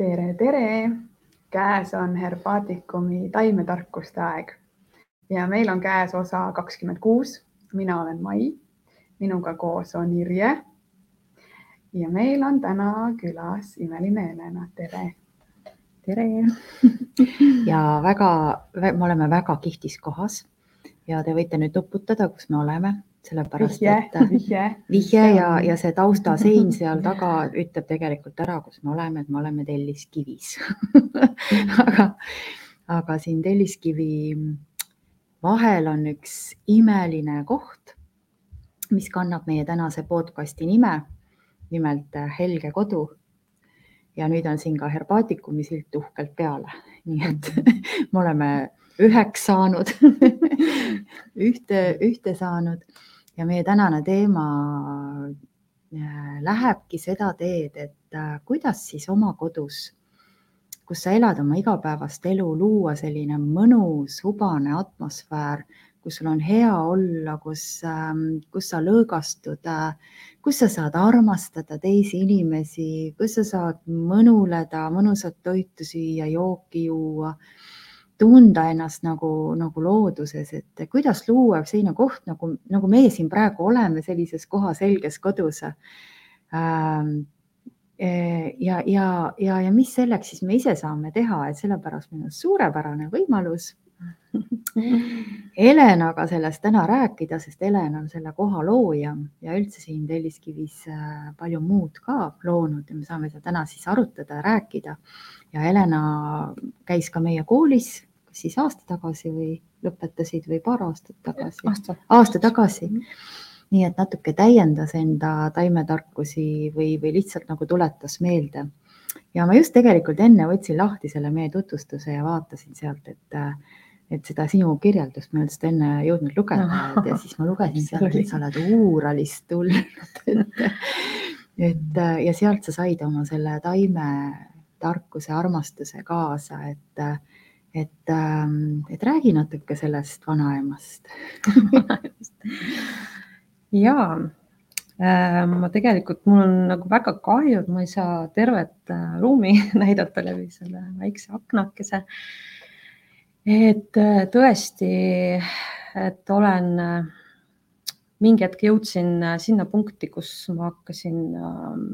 tere, tere! käes on Herbaatikumi taimetarkuste aeg ja meil on käes osa kakskümmend kuus. mina olen Mai, minuga koos on Irje. ja meil on täna külas imeline Helena, tere. tere ja väga, me oleme väga kihvtis kohas ja te võite nüüd nuputada, kus me oleme sellepärast vihje, et vihje, vihje ja, ja see taustasein seal taga ütleb tegelikult ära, kus me oleme, et me oleme Telliskivis. Aga, aga siin Telliskivi vahel on üks imeline koht, mis kannab meie tänase podcasti nime, nimelt Helge kodu. ja nüüd on siin ka Herbaatikumi silt uhkelt peale, nii et me oleme üheks saanud. Ühte, ühte saanud ja meie tänane teema äh, lähebki seda teed, et äh, kuidas siis oma kodus, kus sa elad oma igapäevast elu, luua selline mõnus, hubane atmosfäär, kus sul on hea olla, kus, ähm, kus sa lõõgastud, äh, kus sa saad armastada teisi inimesi, kus sa saad mõnuleda, mõnusat toitu süüa, jooki juua tunda ennast nagu, nagu looduses, et kuidas luua selline koht nagu, nagu meie siin praegu oleme sellises kohas, helges kodus ähm, ja, ja, ja, ja mis selleks siis me ise saame teha, et sellepärast meil on suurepärane võimalus Helenaga sellest täna rääkida, sest Helen on selle koha looja ja üldse siin Telliskivis äh, palju muud ka loonud ja me saame seda täna siis arutada ja rääkida. ja Helena käis ka meie koolis siis aasta tagasi või lõpetasid või paar aastat tagasi? aasta, aasta tagasi. nii et natuke täiendas enda taimetarkusi või, või lihtsalt nagu tuletas meelde. ja ma just tegelikult enne võtsin lahti selle meie tutvustuse ja vaatasin sealt, et et seda sinu kirjeldust ma ei olnud seda enne jõudnud lugeda no. ja siis ma lugesin sealt, et sa oled Uuralist tulnud, et, ja sealt sa said oma selle taimetarkuse, armastuse kaasa, et et, ähm, et räägi natuke sellest vanaemast ja äh, ma tegelikult, mul on nagu väga kahju, et ma ei saa tervet äh, ruumi näidata läbi selle väikse aknakese. et äh, tõesti, et olen mingi hetk jõudsin sinna punkti, kus ma hakkasin ähm,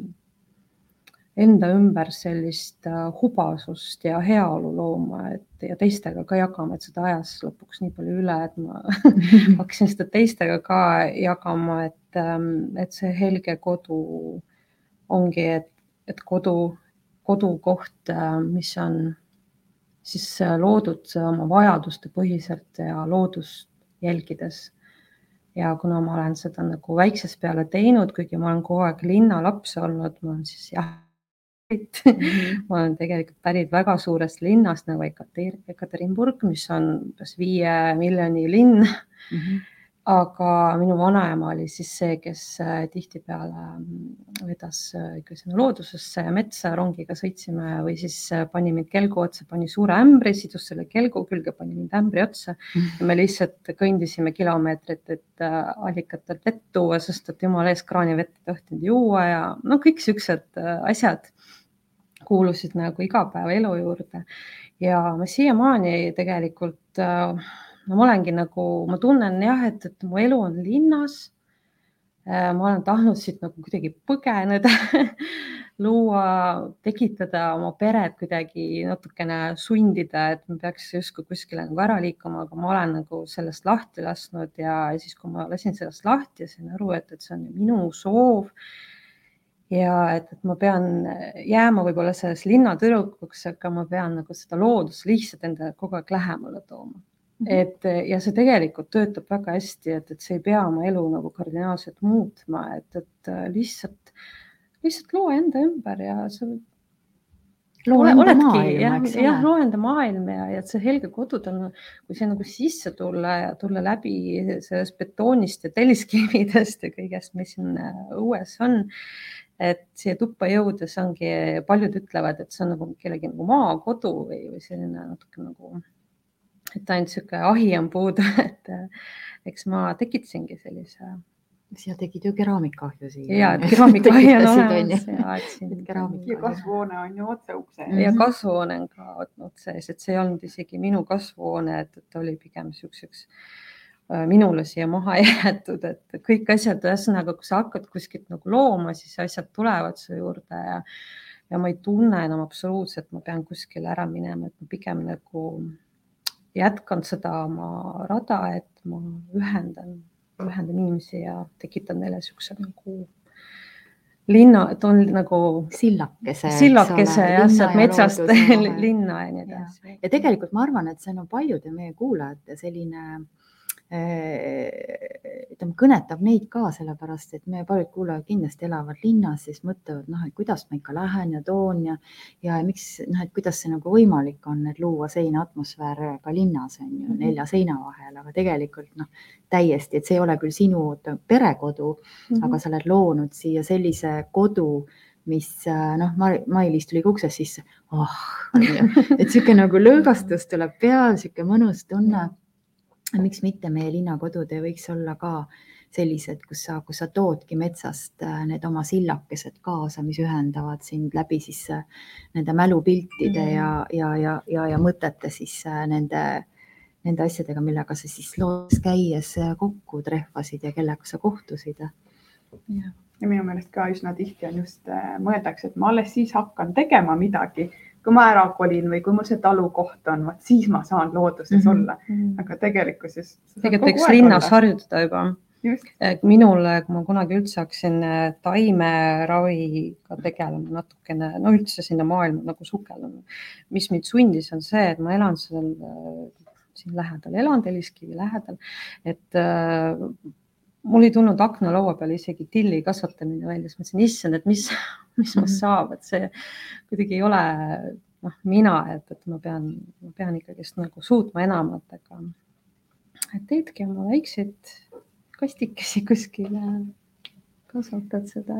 enda ümber sellist äh, hubasust ja heaolu looma, et ja teistega ka jagama, et seda ajas lõpuks nii palju üle, et ma hakkasin seda teistega ka jagama, et, ähm, et see helge kodu ongi, et, et kodu, kodukoht, äh, mis on siis äh, loodud oma vajaduste põhiselt ja loodust jälgides. Ja kuna ma olen seda nagu väiksest peale teinud, kuigi ma olen kogu aeg linnalaps olnud, ma olen siis jah Mm -hmm. ma olen tegelikult pärit väga suurest linnast nagu Ekaterinburg, mis on umbes viie miljoni linn mm. -hmm. aga minu vanaema oli siis see, kes äh, tihtipeale mm, vedas äh, ikka sinna loodusesse ja metsa rongiga sõitsime või siis äh, pani mind kelgu otsa, pani suure ämbri, sidus selle kelgu külge, pani mind ämbri otsa mm -hmm. ja me lihtsalt kõndisime kilomeetrit, et allikatelt vett tuua, sest et jumala eest kraanivett ei tohtinud juua ja no kõik siuksed asjad kuulusid nagu igapäevaelu juurde ja ma siiamaani tegelikult, äh, no ma olengi nagu, ma tunnen jah, et, et mu elu on linnas. Äh, ma olen tahtnud siit nagu kuidagi põgeneda luua, tekitada oma peret kuidagi natukene sundida, et ma peaks justkui kuskile nagu ära liikuma, aga ma olen nagu sellest lahti lasknud ja siis, kui ma lasin sellest lahti ja sain aru, et, et see on minu soov ja et, et ma pean jääma võib-olla selles linnatüdrukuks, aga ma pean nagu seda loodust lihtsalt endale kogu aeg lähemale tooma mm. -hmm. et ja see tegelikult töötab väga hästi, et, et see ei pea oma elu nagu kardinaalselt muutma, et, et lihtsalt, lihtsalt loo enda ümber ja sa loo enda maailm, jah, jah, loo enda maailm ja, ja see helge kodud on, kui see nagu sisse tulla ja tulla läbi sellest betoonist ja telliskividest ja kõigest, mis siin õues on et siia tuppa jõudes ongi, paljud ütlevad, et see on nagu kellegi nagu maakodu või, või selline natuke nagu, et ainult niisugune ahi on puudu, et eks ma tekitasingi sellise sa tegid ju keraamikahjusid. ja, et keraamikahi on olemas ja, et siin. ja kasvuhoone on ju otse ukse ees. ja kasvuhoone on ka otse ees, et see ei olnud isegi minu kasvuhoone, et, et oli pigem niisuguseks äh, minule siia maha jäetud, et kõik asjad, ühesõnaga, kui sa hakkad kuskilt nagu looma, siis asjad tulevad su juurde ja ja ma ei tunne enam absoluutselt, ma pean kuskile ära minema, et ma pigem nagu jätkan seda oma rada, et ma ühendan, ühendan inimesi ja tekitan neile niisuguse nagu linna, et on nagu sillakese, sillakese jah, sealt metsast linna ja nii edasi. ja tegelikult ma arvan, et see on paljude meie kuulajate selline Äh, ütleme, kõnetab neid ka, sellepärast et meie paljud kuulajad kindlasti elavad linnas, siis mõtlevad, noh, et kuidas ma ikka lähen ja toon ja, ja miks, noh, et kuidas see nagu võimalik on, et luua selline atmosfäär ka linnas on ju -hmm. nelja seina vahel, aga tegelikult noh, täiesti, et see ei ole küll sinu perekodu mm, -hmm. aga sa oled loonud siia sellise kodu, mis noh, Mailis tuli uksest sisse, oh, et niisugune nagu lõõgastus tuleb peale, niisugune mõnus tunne mm. -hmm miks mitte meie linnakodud ei võiks olla ka sellised, kus sa, kus sa toodki metsast äh, need oma sillakesed kaasa, mis ühendavad sind läbi siis äh, nende mälupiltide ja, ja, ja, ja, ja mõtete siis äh, nende, nende asjadega, millega sa siis loos käies kokku trehvasid ja kellega sa kohtusid. ja minu meelest ka üsna tihti on just, mõeldakse, et ma alles siis hakkan tegema midagi kui ma ära kolin või kui mul see talukoht on, vot siis ma saan looduses mm -hmm. olla. Mhm. aga tegelikkuses. tegelikult võiks linnas harjutada juba. minul, kui ma kunagi üldse hakkasin äh, taimeraviga tegelema natukene, no üldse sinna maailma nagu sukelduma, mis mind sundis, on see, et ma elan seal äh, siin lähedal, elan Telliskivi lähedal, et äh, mul ei tulnud aknalaua peale isegi tilli kasvatamine välja, siis mõtlesin, issand, et mis, mis must mhm. saab, et see kuidagi ei ole noh, mina, et, et ma pean, ma pean ikkagist nagu suutma enamat, aga et teedki oma väikseid kastikesi kuskile kasvatad seda.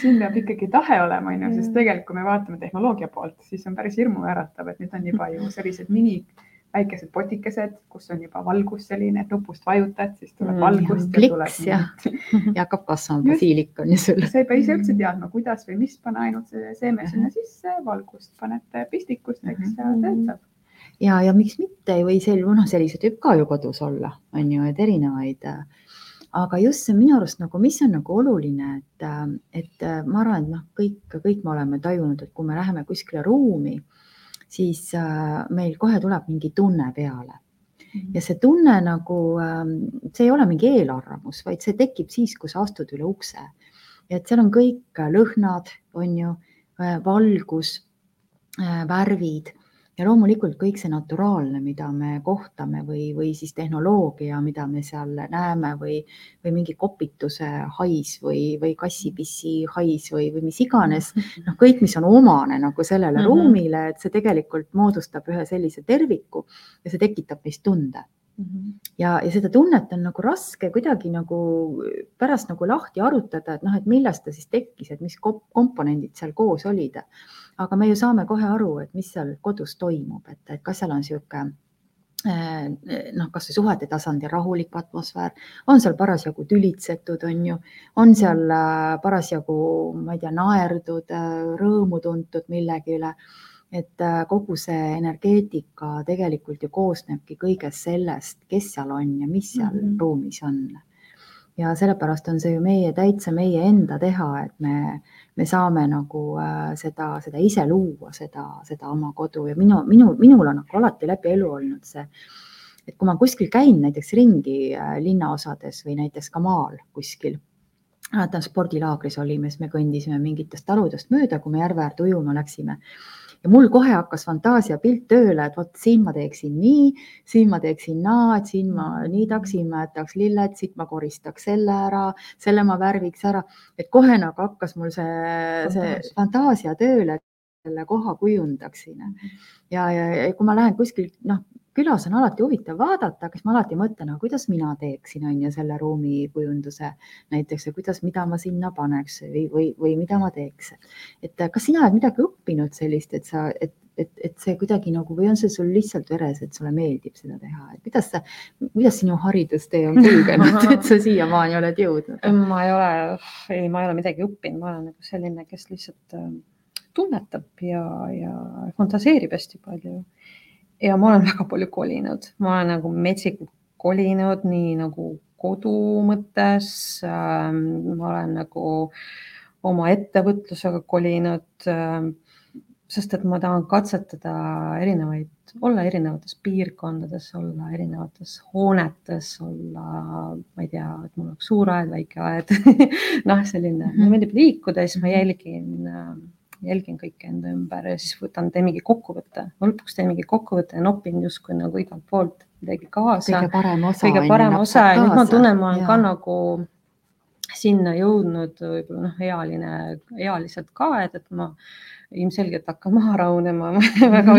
siin peab ikkagi tahe olema, onju, sest tegelikult, kui me vaatame tehnoloogia poolt, siis on päris hirmuäratav, et nüüd on juba ju sellised mini väikesed potikesed, kus on juba valgus selline, et nupust vajutad, siis tuleb mm, valgust. pliks ja, ja hakkab kasvama basiilikum ja sul. sa ei pea ise üldse teadma, kuidas või mis, pane ainult see seeme sinna sisse, valgust panete pistikusteks ja mhm. töötab. ja, ja miks mitte või sel-, noh, selliseid võib ka ju kodus olla, on ju, et erinevaid aga just see minu arust nagu, mis on nagu oluline, et, et ma arvan, et noh, kõik, kõik me oleme tajunud, et kui me läheme kuskile ruumi siis äh, meil kohe tuleb mingi tunne peale. Mhm. ja see tunne nagu, ähm, see ei ole mingi eelarvamus, vaid see tekib siis, kui sa astud üle ukse. et seal on kõik lõhnad, on ju, äh, valgus, äh, värvid ja loomulikult kõik see naturaalne, mida me kohtame või, või siis tehnoloogia, mida me seal näeme või, või mingi kopituse hais või, või kassipissi hais või, või mis iganes, noh, kõik, mis on omane nagu sellele mm -hmm. ruumile, et see tegelikult moodustab ühe sellise terviku ja see tekitab meis tunde Mm -hmm. ja, ja seda tunnet on nagu raske kuidagi nagu pärast nagu lahti arutada, et noh, et millest ta siis tekkis, et mis komponendid seal koos olid aga me ju saame kohe aru, et mis seal kodus toimub, et, et kas seal on niisugune eh, noh, kasvõi suhete tasandil rahulik atmosfäär, on seal parasjagu tülitsetud, on ju, on seal äh, parasjagu, ma ei tea, naerdud, äh, rõõmu tuntud millegi üle. et kogu see energeetika tegelikult ju koosnebki kõigest sellest, kes seal on ja mis seal mm -hmm. ruumis on ja sellepärast on see ju meie täitsa meie enda teha, et me, me saame nagu äh, seda, seda ise luua, seda, seda oma kodu. Ja minu, minu, minul on nagu alati läbi elu olnud see, et kui ma kuskil käin näiteks ringi äh, linnaosades või näiteks ka maal kuskil, mäletan spordilaagris olime, siis me kõndisime mingitest taludest mööda, kui me järve äärde ujuma läksime ja mul kohe hakkas fantaasiapilt tööle, et vot siin ma teeksin nii, siin ma teeksin naa, et siin ma niidaksin, ma jätaks lilled, siit ma koristaks selle ära, selle ma värviks ära, et kohe nagu hakkas mul see, see fantaasia tööle, selle koha kujundaksin. ja, ja, ja kui ma lähen kuskil, noh, külas on alati huvitav vaadata, aga siis ma alati mõtlen, aga kuidas mina teeksin, on ju, selle ruumikujunduse näiteks ja kuidas, mida ma sinna paneks või, või, või mida ma teeks. et kas sina oled midagi õppinud sellist, et sa, et, et, et see kuidagi nagu või on see sul lihtsalt veres, et sulle meeldib seda teha, et kuidas sa, kuidas sinu haridustee on kulgenud, et sa siiamaani oled jõudnud? ma ei ole, ei, ma ei ole midagi õppinud, ma olen nagu selline, kes lihtsalt äh, tunnetab ja, ja fantaseerib hästi palju. Ja ma olen väga palju kolinud, ma olen nagu metsikult kolinud, nii nagu kodu mõttes äh,. ma olen nagu oma ettevõtlusega kolinud äh, sest et ma tahan katsetada erinevaid, olla erinevates piirkondades, olla erinevates hoonetes, olla, ma ei tea, et mul oleks suur aed, väike aed noh, selline mm, -hmm. mulle meeldib liikuda, siis ma mhm. jälgin, jälgin kõike enda ümber ja siis võtan, teen mingi kokkuvõtte, lõpuks teen mingi kokkuvõtte ja nopin justkui nagu igalt poolt midagi kaasa. kõige parem osa. kõige parem osa ja nüüd ma tunnen, ma olen ja. ka nagu sinna jõudnud võib-olla noh, ealine, ealiselt ka, et, et ma ilmselgelt hakkan maha rahunema väga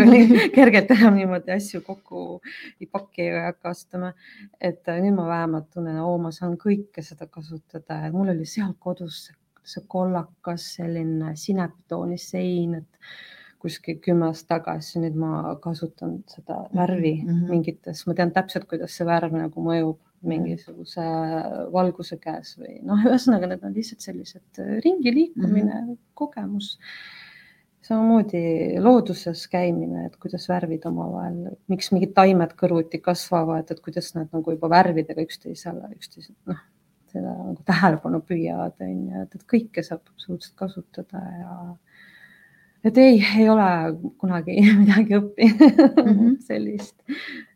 kergelt enam niimoodi asju kokku ei paki ega hakka astuma. et nüüd ma vähemalt tunnen, oo, ma saan kõike seda kasutada mul oli seal kodus see kollakas selline sineptooni sein, et kuskil kümme aastat tagasi, nüüd ma kasutan seda värvi mm -hmm. mingites, ma tean täpselt, kuidas see värv nagu mõjub mingisuguse valguse käes või noh, ühesõnaga need on lihtsalt sellised ringi liikumine mm, -hmm. kogemus samamoodi looduses käimine, et kuidas värvid omavahel, miks mingid taimed kõrvuti kasvavad, et kuidas nad nagu juba värvidega üksteisele, üksteise noh, seda nagu tähelepanu püüavad, on ju, et, et kõike saab absoluutselt kasutada ja et ei, ei ole kunagi midagi õppinud mm -hmm. sellist.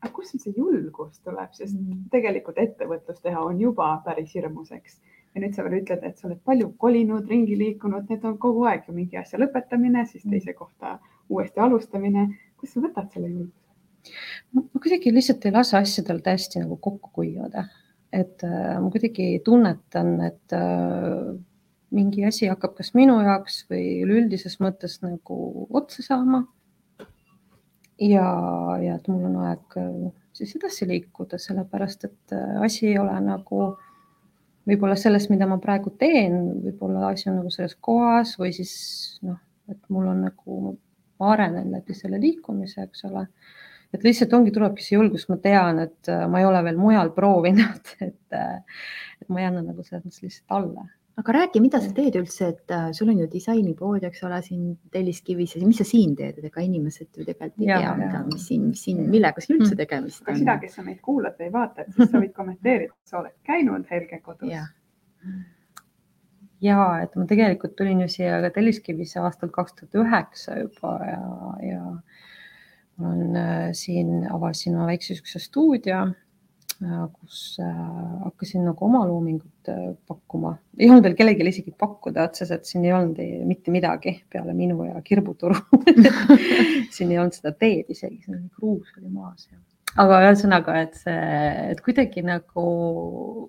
aga kust see julgus tuleb, sest mm. tegelikult ettevõtlus teha on juba päris hirmus, eks ja nüüd sa veel ütled, et sa oled palju kolinud, ringi liikunud, need on kogu aeg ju mingi asja lõpetamine, siis mm. teise kohta uuesti alustamine. kust sa võtad selle julguse? ma kuidagi lihtsalt ei lase asjadel täiesti nagu kokku kuivada, et äh, ma kuidagi tunnetan, et äh, mingi asi hakkab kas minu jaoks või üleüldises mõttes nagu otsa saama. ja, ja et mul on aeg äh, siis edasi liikuda, sellepärast et asi ei ole nagu võib-olla sellest, mida ma praegu teen, võib-olla asi on nagu selles kohas või siis noh, et mul on nagu, ma arenen läbi selle liikumise, eks ole. Et lihtsalt ongi, tulebki see julgus, ma tean, et äh, ma ei ole veel mujal proovinud, et, äh, et ma ei anna nagu selles mõttes lihtsalt alla aga räägi, mida sa teed üldse, et äh, sul on ju disainipood, eks ole, siin Telliskivis ja mis sa siin teed, et ega inimesed ju tegelikult ei tea, mida, mis siin, mis siin, millega siin üldse mm. tegemist on. sina, kes sa meid kuulad või vaatad, siis sa võid kommenteerida, sa oled käinud Helge kodus. ja et ma tegelikult tulin ju siia ka Telliskivisse aastal kaks tuhat üheksa juba ja, ja ma olen äh, siin, avasin oma väikse niisuguse stuudio Äh, kus äh, hakkasin nagu oma loomingut pakkuma, ei olnud veel kellelegi isegi pakkuda otseselt, siin ei olnud ei, mitte midagi peale minu ja kirbuturu. Siin ei olnud seda teed isegi, kruus oli maas ja aga ühesõnaga, et see, et kuidagi nagu,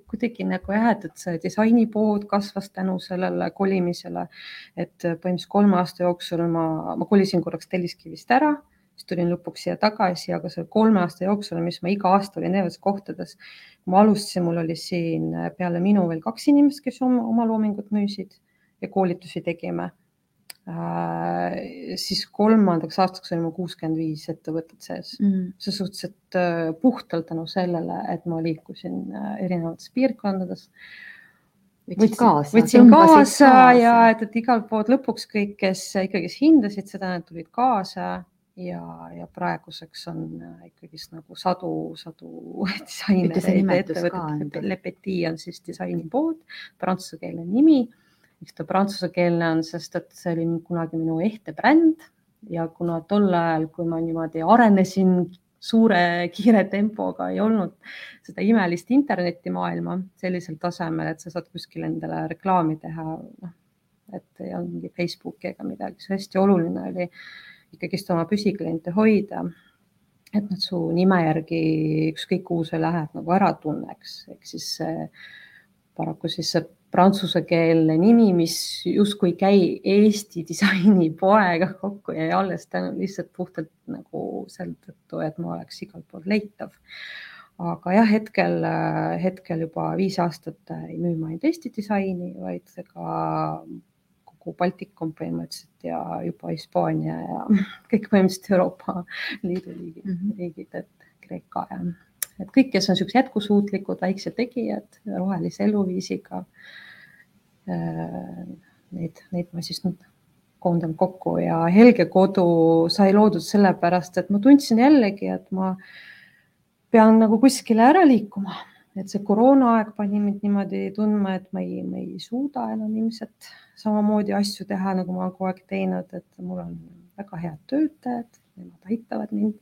kuidagi nagu jah, et, et see disainipood kasvas tänu sellele kolimisele, et põhimõtteliselt kolme aasta jooksul ma, ma kolisin korraks Telliskivist ära siis tulin lõpuks siia tagasi, aga selle kolme aasta jooksul, mis ma iga aasta olin erinevates kohtades, kui ma alustasin, mul oli siin peale minu veel kaks inimest, kes oma, oma loomingut müüsid ja koolitusi tegime. Äh,. siis kolmandaks aastaks oli mul kuuskümmend viis ettevõtet sees. Mm., selles suhtes, et äh, puhtalt tänu sellele, et ma liikusin äh, erinevates piirkondades. Võtsin kaasa, võtsin kaasa, kaasa. ja et, et igalt poolt lõpuks kõik, kes ikkagi hindasid seda, need tulid kaasa ja, ja praeguseks on äh, ikkagist nagu sadu, sadu disainereid ettevõtet. Le Petit on siis disainipood, prantsusekeelne nimi. miks ta prantsusekeelne on, sest et see oli kunagi minu ehte bränd ja kuna tol ajal, kui ma niimoodi arenesin suure kiire tempoga, ei olnud seda imelist internetimaailma sellisel tasemel, et sa saad kuskil endale reklaami teha, noh, et ei olnud mingi Facebooki ega midagi, see hästi oluline oli ikkagist oma püsikliente hoida. et nad su nime järgi ükskõik kuhu sa lähed nagu ära tunneks, ehk siis paraku siis see prantsusekeelne nimi, mis justkui ei käi Eesti disainipoega kokku jäi alles tänu lihtsalt puhtalt nagu selle tõttu, et ma oleks igalt poolt leitav. aga jah, hetkel, hetkel juba viis aastat ei müü ma ainult Eesti disaini, vaid ka nagu Baltikum põhimõtteliselt ja juba Hispaania ja kõik põhimõtteliselt Euroopa Liidu riigid mm, -hmm. riigid, et Kreeka ja et kõik, kes on niisugused jätkusuutlikud väiksed tegijad rohelise eluviisiga. Neid, neid ma siis nüüd koondan kokku ja Helge Kodu sai loodud sellepärast, et ma tundsin jällegi, et ma pean nagu kuskile ära liikuma, et see koroonaaeg pani mind niimoodi tundma, et ma ei, ma ei suuda enam ilmselt samamoodi asju teha, nagu ma olen kogu aeg teinud, et mul on väga head töötajad, nemad aitavad mind.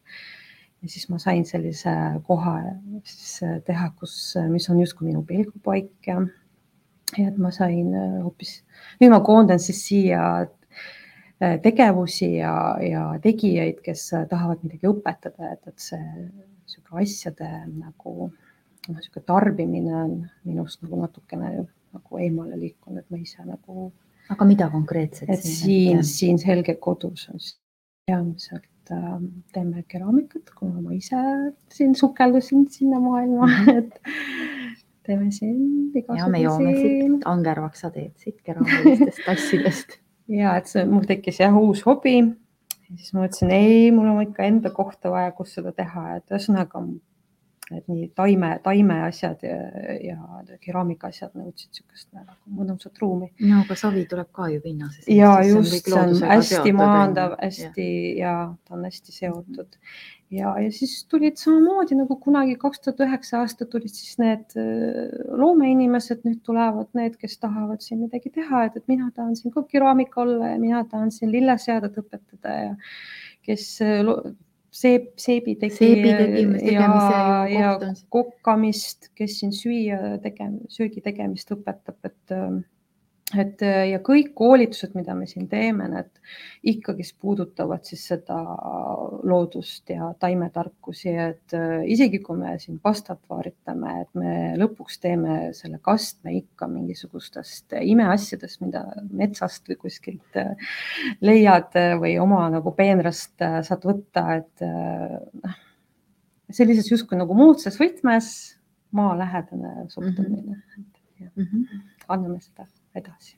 ja siis ma sain sellise koha siis teha, kus, mis on justkui minu pelgupaik ja, ja et ma sain hoopis, nüüd ma koondan siis siia Äh, tegevusi ja, ja tegijaid, kes tahavad midagi õpetada, et, et see niisugune asjade nagu noh, niisugune tarbimine on minust nagu natukene nagu eemale liikunud, ma ise nagu. aga mida konkreetselt? et siin, siin Helge kodus on peamiselt äh, teeme keraamikat, kuna ma ise siin sukeldusin sinna maailma mm, -hmm. et teeme siin igasuguseid. ja me joome siit angervaksa teed siit keraamilistest tassidest ja et see mul tekkis jah uus hobi. siis ma mõtlesin, ei, mul on ikka enda kohta vaja, kus seda teha, et ühesõnaga, et nii taime, taimeasjad ja, ja keraamika asjad nõudsid niisugust nagu mõnusat ruumi. no aga savi tuleb ka ju pinnasest. ja just, see on hästi maandav, hästi ja. ja ta on hästi seotud ja, ja siis tulid samamoodi nagu kunagi kaks tuhat üheksa aasta tulid siis need äh, loomeinimesed, nüüd tulevad need, kes tahavad siin midagi teha, et, et mina tahan siin ka keraamik olla ja mina tahan siin lilleseadet õpetada ja kes äh, seep, seebi tegi seebi tegi, ja, ja kokkamist, kes siin süüa tegem-, söögi tegemist õpetab, et äh, et äh, ja kõik koolitused, mida me siin teeme, need ikkagist puudutavad siis seda loodust ja taimetarkusi, et äh, isegi kui me siin pastat vaaritame, et me lõpuks teeme selle kastme ikka mingisugustest imeasjadest, mida metsast või kuskilt äh, leiad või oma nagu peenrast saad võtta, et noh, sellises justkui nagu moodses võtmes maalähedane suhtumine mm. -hmm. anname seda edasi.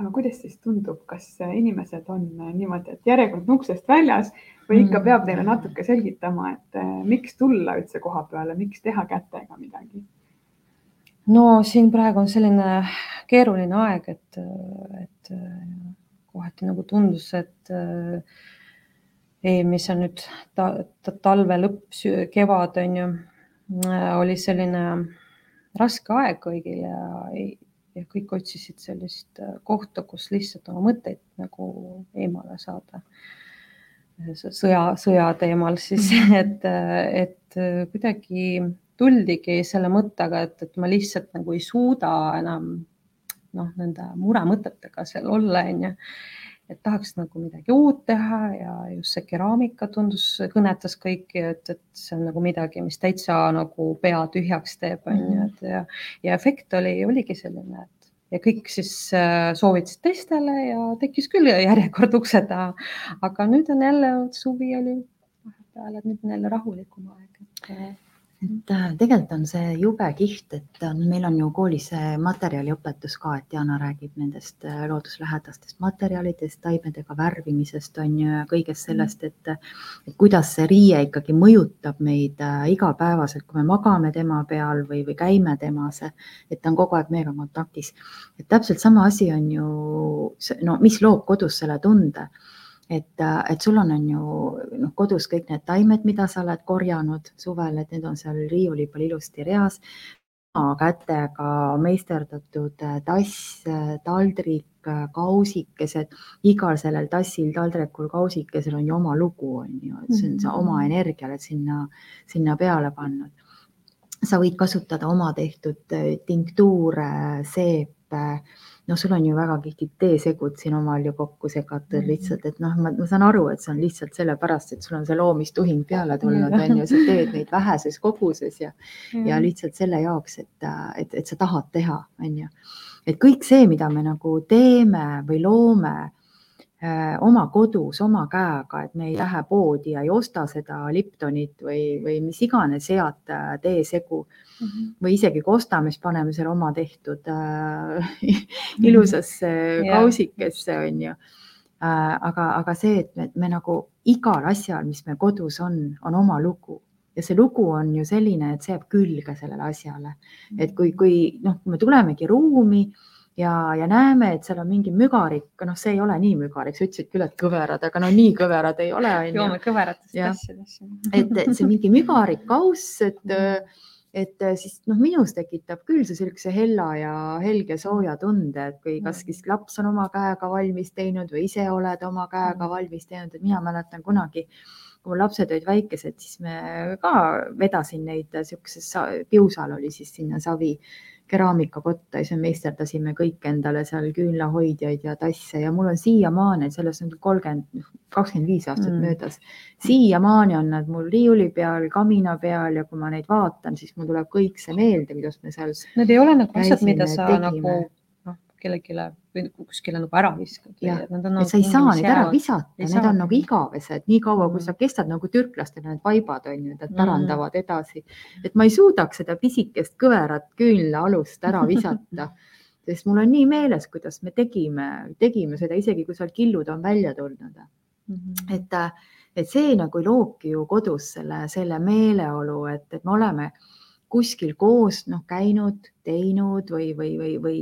aga kuidas siis tundub, kas inimesed on niimoodi, et järjekord on uksest väljas või ikka mm. peab neile natuke selgitama, et eh, miks tulla üldse koha peale, miks teha kätega midagi? no siin praegu on selline keeruline aeg, et, et kohati nagu tundus, et ei, mis on nüüd ta, ta, talve lõpp, kevad on ju, oli selline raske aeg kõigil ja ei, ja kõik otsisid sellist äh, kohta, kus lihtsalt oma mõtteid nagu eemale saada. sõja, sõja teemal siis, mhm. et, et kuidagi tuldigi selle mõttega, et, et ma lihtsalt nagu ei suuda enam noh, nende muremõtetega seal olla, onju et tahaks nagu midagi uut teha ja just see keraamika tundus, kõnetas kõiki, et, et see on nagu midagi, mis täitsa nagu pea tühjaks teeb, on ju, et ja, ja efekt oli, oligi selline, et ja kõik siis äh, soovitasid teistele ja tekkis küll järjekord ukse taha. aga nüüd on jälle, suvi oli vahepeal, et nüüd on jälle rahulikum aeg, et et äh, tegelikult on see jube kihvt, et on, meil on ju koolis materjaliõpetus ka, et Jana räägib nendest äh, looduslähedastest materjalidest, taimedega värvimisest on ju ja kõigest sellest, et, et kuidas see riie ikkagi mõjutab meid äh, igapäevaselt, kui me magame tema peal või, või käime temas, et ta on kogu aeg meiega kontaktis. et täpselt sama asi on ju, no mis loob kodus selle tunde et, et sul on, on ju noh, kodus kõik need taimed, mida sa oled korjanud suvel, et need on seal riiuli peal ilusti reas. kätega meisterdatud tass, taldrik, kausikesed, igal sellel tassil, taldrikul, kausikesel on ju oma lugu, on ju, et see on sa oma mhm. energia oled sinna, sinna peale pannud. sa võid kasutada oma tehtud tinktuure, seepe noh, sul on ju väga kihvtid teesegud siin omal ju kokku segatud -hmm. lihtsalt, et noh, ma saan aru, et see on lihtsalt sellepärast, et sul on see loomistuhing peale tulnud, on ju, sa teed neid väheses koguses ja ja lihtsalt selle jaoks, et, et, et sa tahad teha, on ju. et kõik see, mida me nagu teeme või loome oma kodus, oma käega, et me ei lähe poodi ja ei osta seda Liptonit või, või mis iganes head äh, teesegu mm -hmm. või isegi kui ostame, siis paneme selle oma tehtud äh, ilusasse yeah. kausikesse, on ju äh,. aga, aga see, et me, me nagu igal asjal, mis meil kodus on, on oma lugu ja see lugu on ju selline, et see jääb külge sellele asjale. et kui, kui noh, kui me tulemegi ruumi ja, ja näeme, et seal on mingi mügarik, noh, see ei ole nii mügarik, sa ütlesid küll, et kõverad, aga no nii kõverad ei ole. joome kõveratest asjadest. et see mingi mügarik kauss, et et siis noh, minus tekitab küll see sellise hella ja helge sooja tunde, et kui kas siis laps on oma käega valmis teinud või ise oled oma käega valmis teinud, et mina mäletan kunagi kui mul lapsed olid väikesed, siis me ka vedasin neid sihukeses, Piusal oli siis sinna savi keraamikakotta ja siis me meisterdasime kõik endale seal küünlahoidjaid ja tasse ja mul on siiamaani, sellest on kolmkümmend, kakskümmend viis aastat mm. möödas. siiamaani on nad mul riiuli peal, kamina peal ja kui ma neid vaatan, siis mul tuleb kõik see meelde, kuidas me seal. Need ei ole nagu asjad, mida sa tegime. nagu kellelegi või kuskile nagu ära viskad. Nagu sa ei saa neid ära visata, need on nagu igavesed, niikaua kui mm. sa kestad nagu türklastel need vaibad on ju, nad pärandavad mm. edasi. et ma ei suudaks seda pisikest kõverat küünlaalust ära visata sest mul on nii meeles, kuidas me tegime, tegime seda isegi kui seal killud on välja tulnud mm. -hmm. et, et see nagu loobki ju kodus selle, selle meeleolu, et, et me oleme kuskil koos noh, käinud, teinud või, või, või, või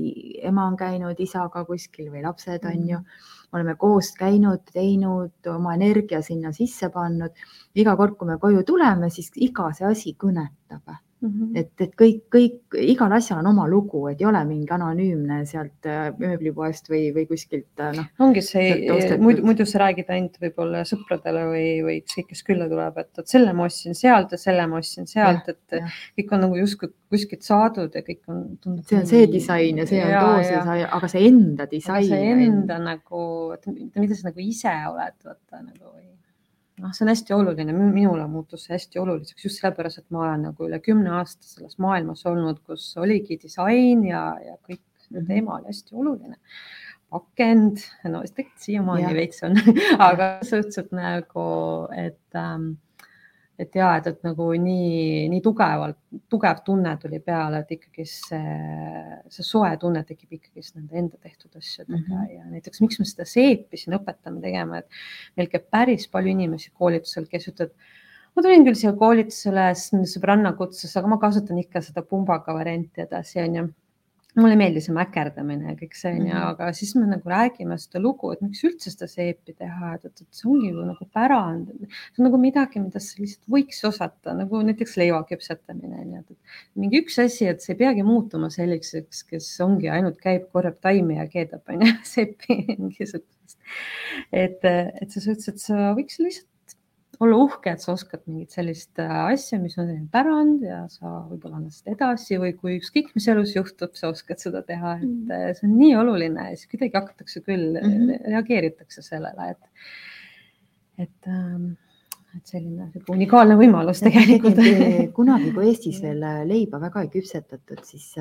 ema on käinud isaga kuskil või lapsed on ju, mm. oleme koos käinud, teinud, oma energia sinna sisse pannud. iga kord, kui me koju tuleme, siis iga see asi kõnetab Mm -hmm. et, et kõik, kõik, igal asjal on oma lugu, et ei ole mingi anonüümne sealt äh, mööblipoest või, või kuskilt äh, noh. ongi see, muidu, muidu sa räägid ainult võib-olla sõpradele või, või ükskõik, kes külla tuleb, et vot selle ma ostsin sealt ja selle ma ostsin sealt, et ja. kõik on nagu justkui kuskilt saadud ja kõik on. see on see disain ja see on too disain, aga see enda disain. see enda nagu, mida sa nagu ise oled, vaata nagu noh, see on hästi oluline, minule muutus see hästi oluliseks just sellepärast, et ma olen nagu üle kümne aasta selles maailmas olnud, kus oligi disain ja, ja kõik see mhm. teema oli hästi oluline. pakend, no tegelikult siiamaani veits on aga suhteliselt nagu, et ähm, et ja, et, et nagu nii, nii tugevalt, tugev tunne tuli peale, et ikkagi see, see soe tunne tekib ikkagist nende enda tehtud asjadega mm -hmm. ja näiteks miks me seda seepi siin õpetame tegema, et meil käib päris palju inimesi koolitusel, kes ütlevad, ma tulin küll siia koolitusele, sõbranna kutsus, aga ma kasutan ikka seda pumbaga varianti edasi, onju mulle ei meeldi see mäkerdamine ja kõik see onju mm, -hmm. aga siis me nagu räägime seda lugu, et miks üldse seda seepi teha, et, et, et see ongi ju nagu pärand, see on nagu midagi, mida sa lihtsalt võiks osata, nagu näiteks leiva küpsetamine onju, et mingi üks asi, et see ei peagi muutuma selliseks, kes ongi ainult käib, korjab taimi ja keedab onju seepi mingisugust. et, et selles suhtes, et sa võiks lihtsalt olla uhke, et sa oskad mingit sellist äh, asja, mis on selline pärand ja sa võib-olla annad seda edasi või kui ükskõik, mis elus juhtub, sa oskad seda teha, et mm. Äh, see on nii oluline ja siis kuidagi hakatakse küll mm, -hmm. reageeritakse sellele, et, et ähm, et selline unikaalne võimalus tegelikult. kunagi, kui Eestis veel leiba väga ei küpsetatud, siis,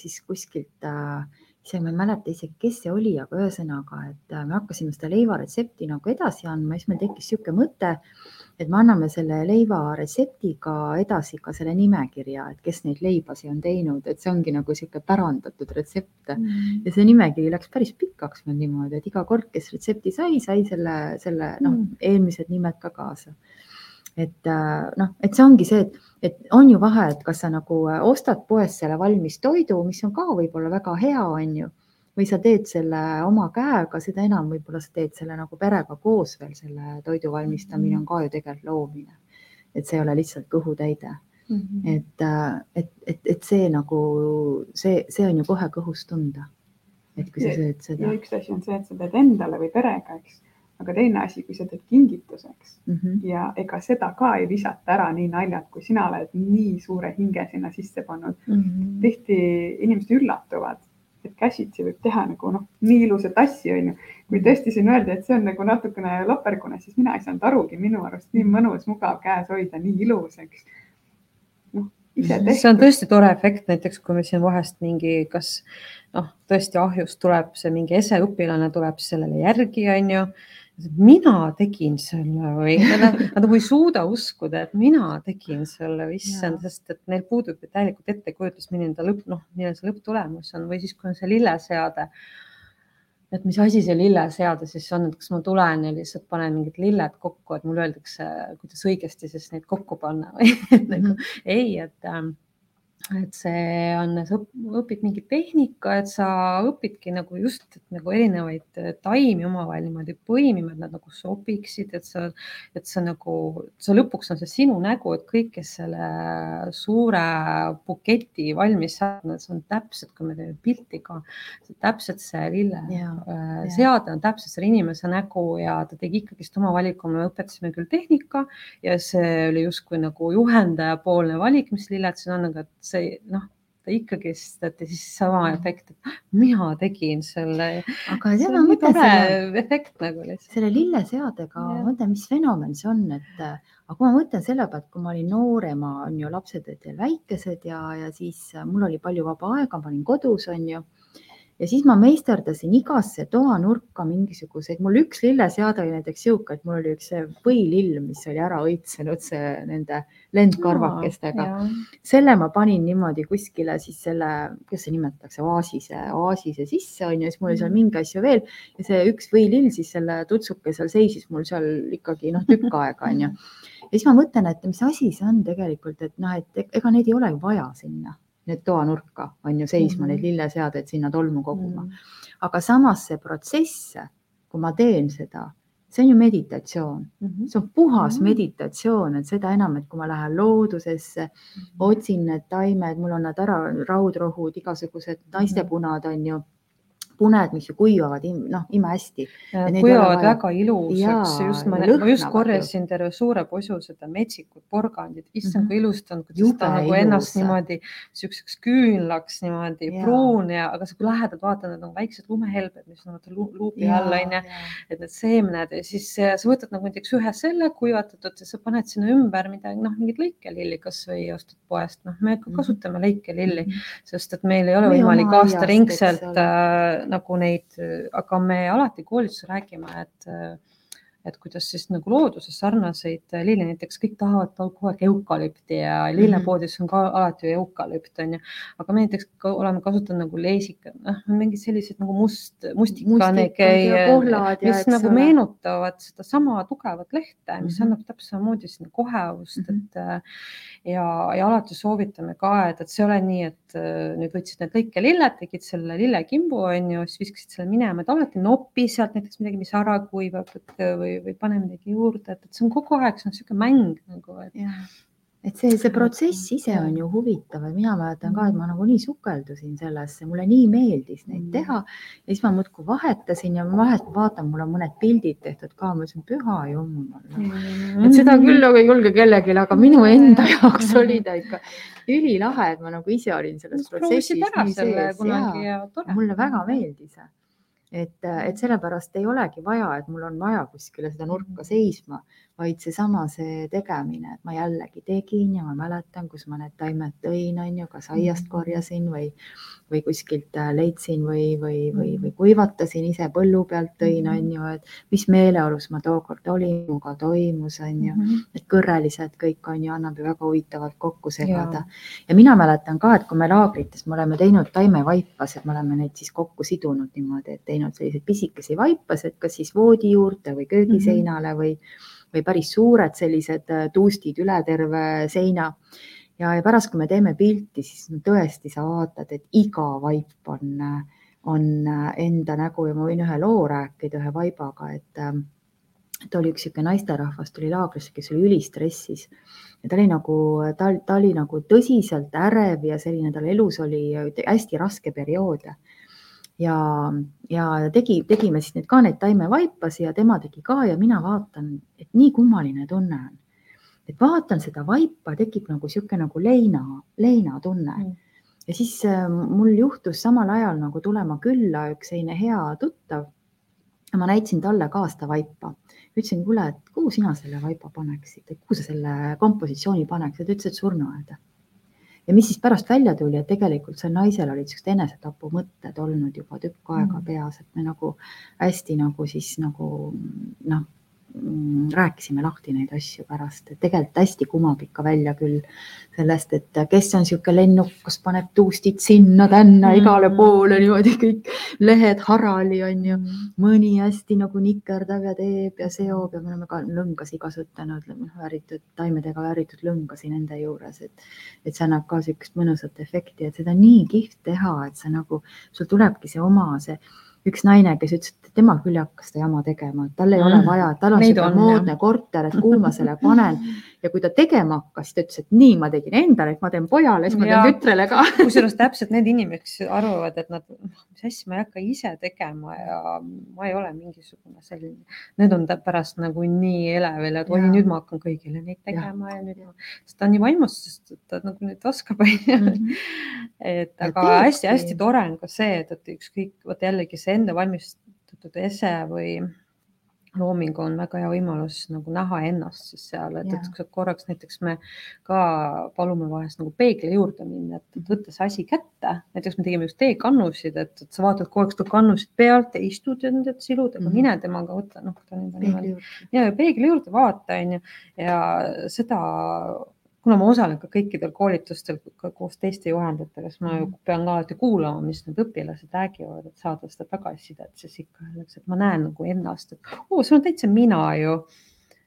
siis kuskilt äh, ise ma ei mäleta isegi, kes see oli, aga ühesõnaga, et äh, me hakkasime seda leivaretsepti nagu edasi andma, siis meil tekkis niisugune mõte, et me anname selle leivaretseptiga edasi ka selle nimekirja, et kes neid leibasi on teinud, et see ongi nagu niisugune pärandatud retsept mm. ja see nimekiri läks päris pikaks meil niimoodi, et iga kord, kes retsepti sai, sai selle, selle noh mm., eelmised nimed ka kaasa et äh, noh, et see ongi see, et, et on ju vahe, et kas sa nagu äh, ostad poest selle valmis toidu, mis on ka võib-olla väga hea, on ju, või sa teed selle oma käega, seda enam võib-olla sa teed selle nagu perega koos veel selle toidu valmistamine on ka ju tegelikult loomine. et see ei ole lihtsalt kõhutäide mm. -hmm. et, äh, et, et, et see nagu see, see on ju kohe kõhus tunda. et kui sa sööd seda. ja üks asi on see, et sa teed endale või perega, eks aga teine asi, kui sa teed kingituseks mm -hmm. ja ega seda ka ei visata ära nii naljalt, kui sina oled nii suure hinge sinna sisse pannud mm. -hmm. tihti inimesed üllatuvad, et käsitsi võib teha nagu noh, nii ilusat asja onju. kui tõesti siin öeldi, et see on nagu natukene lopergune, siis mina ei saanud arugi, minu arust nii mõnus, mugav käes hoida, nii ilus, eks. noh, ise see on tõesti tore efekt, näiteks kui me siin vahest mingi, kas noh, tõesti ahjust tuleb see mingi eseõpilane tuleb sellele järgi, onju. Mina tegin selle või nad nad nagu ei suuda uskuda, et mina tegin selle, issand, sest et neil puudub ju täielikult ettekujutus, milline ta lõpp, noh, milline see lõpptulemus on või siis, kui on see lilleseade. et mis asi see lilleseade siis on, et kas ma tulen ja lihtsalt panen mingid lilled kokku, et mulle öeldakse, kuidas õigesti siis neid kokku panna või nagu ei, et, et see on, sa õp- õpid mingit tehnika, et sa õpidki nagu just et nagu erinevaid äh, taimi omavahel niimoodi põimima, et nad nagu sobiksid, et sa, et sa nagu, sa lõpuks on see sinu nägu, et kõik, kes selle suure buketi valmis saavad, see on täpselt, kui me teeme pilti ka, täpselt see lille Jaa, äh, seade on täpselt selle inimese nägu ja ta tegi ikkagist oma valiku, me õpetasime küll tehnika ja see oli justkui nagu juhendajapoolne valik, mis lilled siin on, aga et see noh, ta ikkagist, et siis sama efekt, et mina tegin selle. aga see on nii tore selle, efekt nagu lihtsalt. selle lilleseadega, ma mõtlen, mis fenomen see on, et aga kui ma mõtlen selle pealt, kui ma olin noorema, on ju lapsed olid veel väikesed ja, ja siis mul oli palju vaba aega, ma olin kodus, on ju. Ja siis ma meisterdasin igasse toanurka mingisuguseid, mul üks lilleseade oli näiteks sihuke, et mul oli üks võilill, mis oli ära õitsenud, see nende lendkarvakestega. selle ma panin niimoodi kuskile siis selle, kuidas see nimetatakse, oasise, oasise sisse on ju, siis mul oli seal mingi asju veel. Ja see üks võilill siis selle tutsuke seal seisis mul seal ikkagi noh, tükk aega on ju. ja siis ma mõtlen, et mis asi see on tegelikult, et noh, et ega neid ei ole vaja sinna, need toanurka on ju seisma mm, Mhm. -hmm. need lilleseaded sinna tolmu koguma mm. Mm. -hmm. aga samas see protsess, kui ma teen seda, see on ju meditatsioon, Mhm. see on puhas Mhm. meditatsioon, et seda enam, et kui ma lähen loodusesse, otsin need taimed, mul on need ära raudrohud, igasugused naistepunad on ju, puned, mis ju kuivavad, noh, imehästi. Ja Ja kuivavad väga ilusaks, just ma, ja ma just korjasin terve suure posu seda metsikut porgandit, issand Mhm. kui ilus ta on, kuidas ta nagu ennast niimoodi siukseks küünlaks niimoodi Jaa. pruun ja, aga kui lähedalt vaatad, need on väiksed lumehelbed, mis on luubi all onju, et need seemned ja siis äh, sa võtad nagu näiteks ühe selle kuivatatud ja sa paned sinna ümber midagi, noh, mingit lõikelilli kasvõi ostad poest, noh, me Mhm. kasutame lõikelilli, Mhm. sest et meil ei ole Või võimalik aastaringselt nagu neid, aga me alati koolituses räägime, et et kuidas siis nagu looduses sarnaseid lille, näiteks kõik tahavad kogu aeg eukalüpti ja lillepoodides on ka alati ju eukalüpt onju, aga me näiteks ka oleme kasutanud nagu leesikat, noh mingid sellised nagu must, mustikanegi ja ja mis eks nagu ole. meenutavad sedasama tugevat lehte, mis Mhm. annab täpselt samamoodi sinna kohevust Mhm. et äh, ja, ja alati soovitame ka, et, et see ei ole nii, et äh, nüüd võtsid need lõikelilled, tegid selle lillekimbu onju, siis viskasid selle minema, et alati nopi sealt näiteks midagi, mis ära kuivab et, või, või pane midagi juurde, et, et see on kogu aeg, see on niisugune mäng nagu, et et see, see protsess ise on ju huvitav, et mina mäletan ka, et ma nagunii sukeldusin sellesse, mulle nii meeldis neid Mm. teha ja siis ma muudkui vahetasin ja vahest vaatan, mul on mõned pildid tehtud ka, ma ütlesin püha jumal. et seda küll nagu ei julge kellelegi, aga minu enda jaoks oli ta ikka ülilahe, et ma nagu ise olin selles protsessis proovisid ära selle kunagi ja tore. mulle väga meeldis. et, et sellepärast ei olegi vaja, et mul on vaja kuskile seda nurka seisma, vaid seesama see tegemine, et ma jällegi tegin ja ma mäletan, kus ma need taimed tõin, on ju, kas aiast korjasin või, või kuskilt äh, leidsin või, või, või, või kuivatasin ise põllu pealt tõin, on ju, et mis meeleolus ma tookord olin, minuga toimus, on ju. Mhm. need kõrrelised kõik on ju, annab ju väga huvitavalt kokku segada. ja mina mäletan ka, et kui me laagrites, me oleme teinud taimevaipasid, me oleme neid siis kokku sidunud niimoodi, et teinud selliseid pisikesi vaipasid, kas siis voodi juurde või köögiseinale või, või päris suured sellised äh, tuustid üle terve seina. ja, ja pärast, kui me teeme pilti, siis no tõesti sa vaatad, et iga vaip on, on äh, enda nägu ja ma võin ühe loo rääkida ühe vaibaga, et ähm, et oli üks niisugune naisterahvas tuli laagrisse, kes oli ülistressis ja ta oli nagu, ta, ta oli nagu tõsiselt ärev ja selline tal elus oli hästi raske periood. ja, ja tegi, tegime siis nüüd ka neid taimevaipasi ja tema tegi ka ja mina vaatan, et nii kummaline tunne on. et vaatan seda vaipa, tekib nagu niisugune nagu leina, leinatunne Mm. ja siis äh, mul juhtus samal ajal nagu tulema külla üks selline hea tuttav. ma näitasin talle ka seda vaipa, ütlesin, kuule, et kuhu sina selle vaipa paneksid, kuhu sa selle kompositsiooni paneksid, ta ütles, et surnuaeda. Ja mis siis pärast välja tuli, et tegelikult sel naisel olid siuksed enesetapumõtted olnud juba tükk aega Mm. peas, et me nagu hästi nagu siis nagu noh, rääkisime lahti neid asju pärast, et tegelikult hästi kumab ikka välja küll sellest, et kes on niisugune lennukas, paneb tuustid sinna-tänna Mm. igale poole niimoodi kõik lehed harali on ju, mõni hästi nagu nikerdav ja teeb ja seob ja me oleme ka lõngasi kasutanud, väritud, taimedega väritud lõngasi nende juures, et, et see annab ka niisugust mõnusat efekti, et seda on nii kihvt teha, et sa nagu, sul tulebki see oma see üks naine, kes ütles, et tema küll ei hakka seda jama tegema, tal ei mm. ole vaja, tal on niisugune moodne korter, et kuhu ma selle panen ja kui ta tegema hakkas, ta ütles, et nii ma tegin endale, et ma teen pojale, siis ma teen tütrele ka. kusjuures täpselt need inimesed, kes arvavad, et nad, noh, mis asja, ma ei hakka ise tegema ja ma ei ole mingisugune selline, need on pärast nagu nii elevil, et oi, nüüd ma hakkan kõigile neid tegema ja, ja nüüd ma, sest ta on nii vaimustusest, et ta nagu nüüd oskab, onju. et Ja aga hästi-hästi tore on ka see, et, et ükskõik, vot jällegi see enda valmistatud ese või looming on väga hea võimalus nagu näha ennast siis seal, et, et korraks näiteks me ka palume vahest nagu peegli juurde minna, et võtta see asi kätte, näiteks me tegime just teekannusid, et, sa vaatad kogu aeg seda kannust pealt ja istud ja need silud, aga Mhm. mine temaga võta, noh, ta on juba niimoodi. ja peegli juurde vaata, onju. Ja seda, kuna ma osalen ka kõikidel koolitustel ka koos teiste juhendajatega, siis ma ju pean ka alati kuulama, mis need õpilased räägivad, et saada seda tagasisidet, siis ikka öeldakse, et ma näen nagu ennast, et oo, see on täitsa mina ju.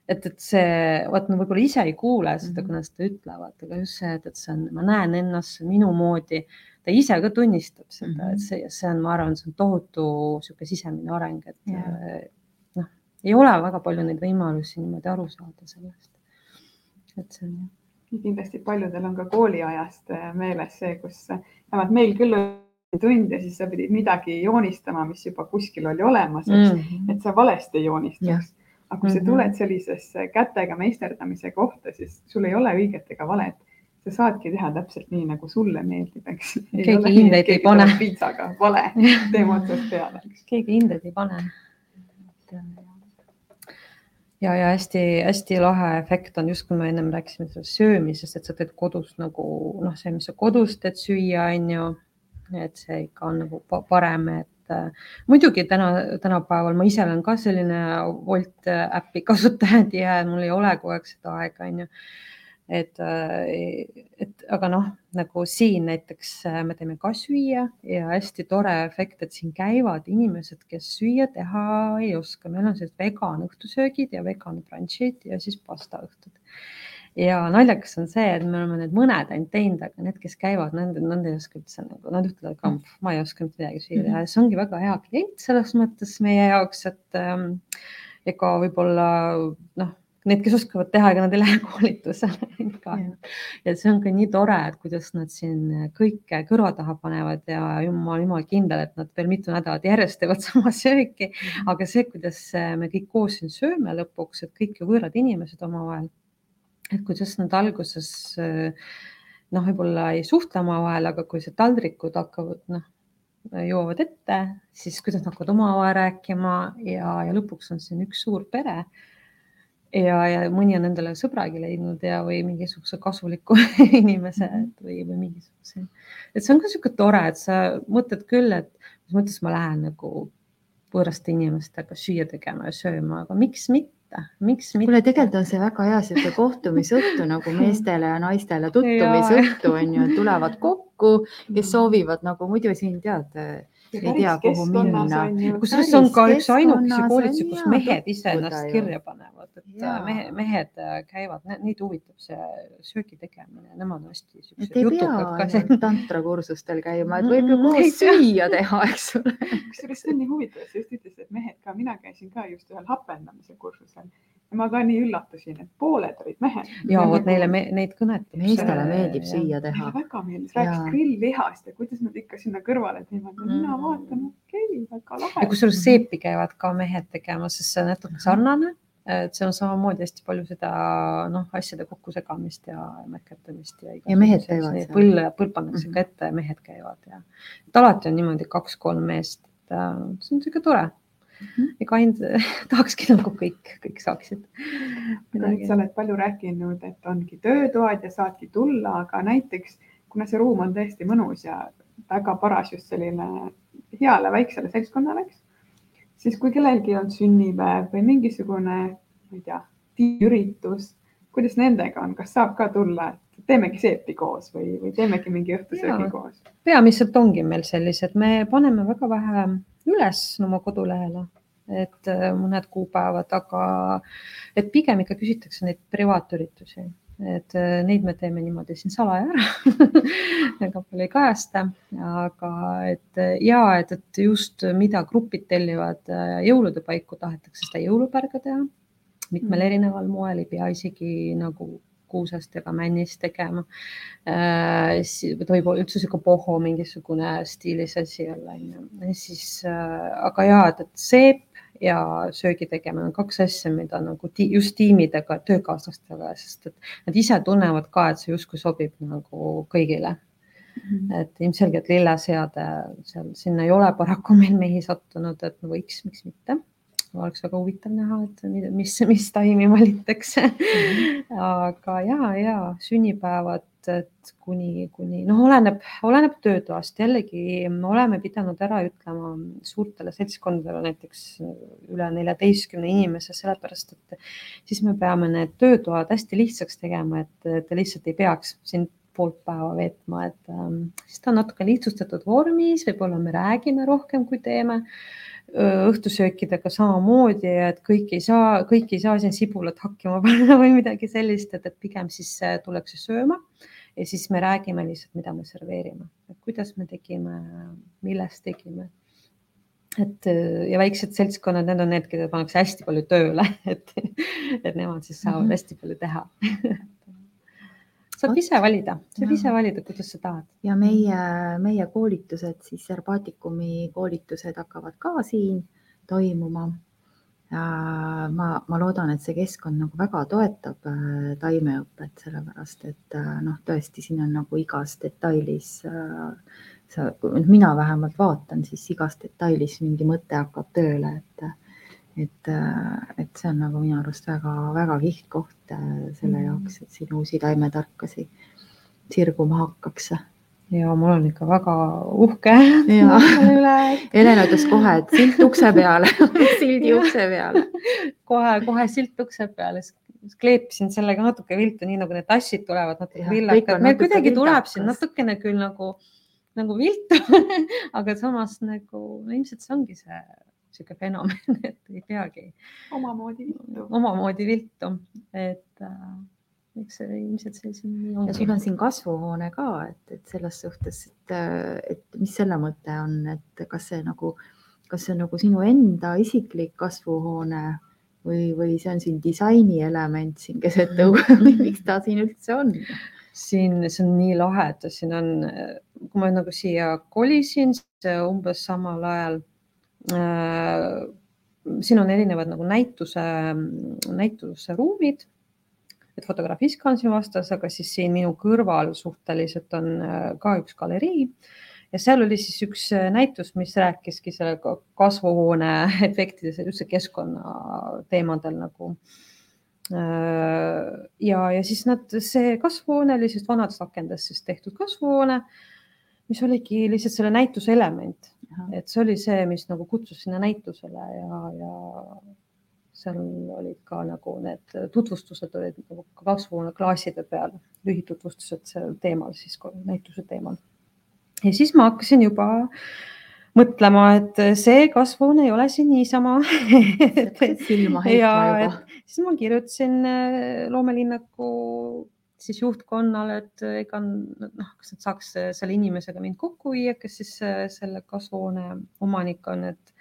et, et see, vot ma võib-olla ise ei kuule seda, Mhm. kui nad seda ütlevad, aga just see, et, et see on, ma näen ennast see on minu moodi. ta ise ka tunnistab seda mm, Mhm. et see, see on, ma arvan, see on tohutu sihuke sisemine areng, et Jaa. äh, noh, ei ole väga palju neid võimalusi niimoodi aru saada sellest. et see on jah Ja kindlasti paljudel on ka kooliajast äh, meeles see, kus vähemalt meil küll oli tund ja siis sa pidid midagi joonistama, mis juba kuskil oli olemas, mm. et sa valesti ei joonistaks. aga kui sa Mhm. tuled sellisesse kätega meisterdamise kohta, siis sul ei ole õiget ega valet. sa saadki teha täpselt nii, nagu sulle meeldib, eks. Keegi hindeid ei pane. piitsaga, vale, teeme otsast peale, keegi hindeid ei pane. Ja, ja hästi-hästi lahe efekt on just, kui me ennem rääkisime sellest söömisest, et sa teed kodus nagu noh, see, mis sa kodus teed süüa, on ju. et see ikka on nagu pa- parem, et äh, muidugi täna, tänapäeval ma ise olen ka selline Wolt äpi kasutaja, et ja mul ei ole kogu aeg seda aega, on ju et, et aga noh, nagu siin näiteks äh, me teeme ka süüa ja hästi tore efekt, et siin käivad inimesed, kes süüa teha ei oska, meil on sellised vegan õhtusöögid ja vegan brunch'id ja siis pastaõhtud. ja naljakas on see, et me oleme need mõned ainult teinud, aga need, kes käivad, nende, nad ei oska üldse nagu, nad ütlevad ka, ma ei oska mitte midagi süüa teha ja see ongi väga hea klient selles mõttes meie jaoks, et ähm, ega võib-olla noh need, kes oskavad teha, ega nad ei lähe koolitusele ka. ja see on ka nii tore, et kuidas nad siin kõike kõrva taha panevad ja jumal, jumal kindel, et nad veel mitu nädalat järjest teevad sama sööki. aga see, kuidas me kõik koos siin sööme lõpuks, et kõik ju võõrad inimesed omavahel. et kuidas nad alguses noh, võib-olla ei suhtle omavahel, aga kui see taldrikud hakkavad noh jõuavad ette, siis kuidas nad hakkavad omavahel rääkima ja, ja lõpuks on siin üks suur pere ja, ja mõni on endale sõbragi leidnud ja, või mingisuguse kasuliku inimese või, või mingisuguse. et see on ka niisugune tore, et sa mõtled küll, et mis mõttes ma lähen nagu võõraste inimestega süüa tegema ja sööma, aga miks mitte, miks mitte. kuule, tegelikult on see väga hea sihuke kohtumisõhtu nagu meestele ja naistele tutvumisõhtu on ju, et tulevad kokku, kes soovivad nagu muidu siin tead ei tea, kuhu minna. kusjuures see on ka üks ainukesi koolitusi, kus mehed ise ennast kirja panevad, et ja. mehe, mehed käivad, neid huvitab see söögi tegemine, nemad on hästi siuksed jutukad ka seal. tantrakursustel käima, et võib ju koos süüa teha, eks ole. kusjuures see on nii huvitav, sa just ütlesid, et mehed ka, mina käisin ka just ühel hapendamise kursusel ma ka nii üllatusin, et pooled olid mehed. ja vot neile me, neid kõnetab. meestele meeldib süüa teha. väga meeldis, rääkis grilllihast ja kuidas nad ikka sinna kõrvale teevad ja mina vaatan, okei okay,, väga lahe. kusjuures seepi käivad ka mehed tegemas, sest see on natuke sarnane et see on samamoodi hästi palju seda noh, asjade kokkusegamist ja mäkertamist ja. ja mehed käivad põlle, põld pannakse mm -hmm. ka ette ja mehed käivad ja et alati on niimoodi kaks-kolm meest, et äh, see on sihuke tore mm. Ega ainult tahakski nagu kõik, kõik saaksid. sa oled palju rääkinud, et ongi töötoad ja saadki tulla, aga näiteks kuna see ruum on tõesti mõnus ja väga paras just selline heale väiksele seltskonnale, eks, siis kui kellelgi on sünnipäev või mingisugune, ma ei tea, üritus, kuidas nendega on, kas saab ka tulla, et teemegi seepi koos või, või teemegi mingi õhtusöögi koos? peamiselt ongi meil sellised, me paneme väga vähe üles oma kodulehele, et äh, mõned kuupäevad, aga et pigem ikka küsitakse neid privaatüritusi, et äh, neid me teeme niimoodi siin salaja ära väga palju ei kajasta, aga et äh, ja et, et just mida grupid tellivad jõulude paiku, tahetakse seda jõulupärga teha mitmel Mm. erineval moel, ei pea isegi nagu kuusest ega männist tegema. võib olla üldse sihuke boho mingisugune stiilis asi olla, onju. siis äh, aga ja, et, seep ja söögi tegemine on kaks asja, mida nagu ti just tiimidega, töökaaslastega, sest et nad ise tunnevad ka, et see justkui sobib nagu kõigile. et ilmselgelt lilleseade seal, sinna ei ole paraku meil mehi sattunud, et võiks, miks mitte oleks väga huvitav näha, et mis, mis taimi valitakse. Aga ja, ja sünnipäevad, et kuni, kuni noh, oleneb, oleneb töötoast, jällegi me oleme pidanud ära ütlema suurtele seltskondadele, näiteks üle neljateistkümne inimese, sellepärast et siis me peame need töötoad hästi lihtsaks tegema, et te lihtsalt ei peaks siin poolt päeva veetma, et ähm, siis ta on natuke lihtsustatud vormis, võib-olla me räägime rohkem, kui teeme õhtusöökidega samamoodi, et kõik ei saa, kõik ei saa siin sibulat hakkima panna või midagi sellist, et, et pigem siis äh, tullakse sööma ja siis me räägime lihtsalt, mida me serveerime, kuidas me tegime, millest tegime. et äh, ja väiksed seltskonnad, need on need, keda pannakse hästi palju tööle, et, et nemad siis saavad Mhm. hästi palju teha saab ise valida, saab ise valida, kuidas sa tahad. ja meie, meie koolitused, siis Herbaatikumi koolitused hakkavad ka siin toimuma. ma, ma loodan, et see keskkond nagu väga toetab äh, taimeõpet, sellepärast et äh, noh, tõesti, siin on nagu igas detailis äh, sa, mina vähemalt vaatan, siis igas detailis mingi mõte hakkab tööle, et, et, et see on nagu minu arust väga-väga kihvt koht äh, selle Mm. jaoks, et siin uusi taimetarkasi sirguma hakkaks. ja mul on ikka väga uhke Jaa. selle üle, et Helen ütles kohe, et silt ukse peale sildi ukse peale. kohe-kohe silt ukse peale, siis kleepisin sellega natuke viltu, nii nagu need tassid tulevad natuke villakad. meil kuidagi tuleb siin natukene küll nagu, nagu viltu aga samas nagu no ilmselt see ongi see sihuke fenomen, et ei peagi omamoodi vittu. omamoodi viltu, et äh, eks see ilmselt see siin nii ja sul ongi. on siin kasvuhoone ka, et, et selles suhtes, et, et mis selle mõte on, et kas see nagu, kas see on nagu sinu enda isiklik kasvuhoone või, või see on siin disaini element siin keset õue või miks ta siin üldse on? siin, see on nii lahe, et siin on, kui ma nagu siia kolisin, umbes samal ajal äh, siin on erinevad nagu näituse, näituseruumid, et fotograaf Iska on siin vastas, aga siis siin minu kõrval suhteliselt on äh, ka üks galerii. Ja seal oli siis üks äh, näitus, mis rääkiski selle ka- kasvuhoone efektidest, üldse keskkonna teemadel nagu. Äh, ja, ja siis nad, see kasvuhoone oli siis vanadest akendest siis tehtud kasvuhoone, mis oligi lihtsalt selle näituse element, et see oli see, mis nagu kutsus sinna näitusele ja, ja seal olid ka nagu need tutvustused olid nagu kasvuhoone klaaside peal, lühitutvustused sel teemal siis näituse teemal. ja siis ma hakkasin juba mõtlema, et see kasvuhoone ei ole siin niisama. Silma ja et siis ma kirjutasin äh, loomelinnaku siis juhtkonnale, et äh, ega noh, kas nad saaks äh, selle inimesega mind kokku viia, kes siis äh, selle kasvuhoone omanik on, et,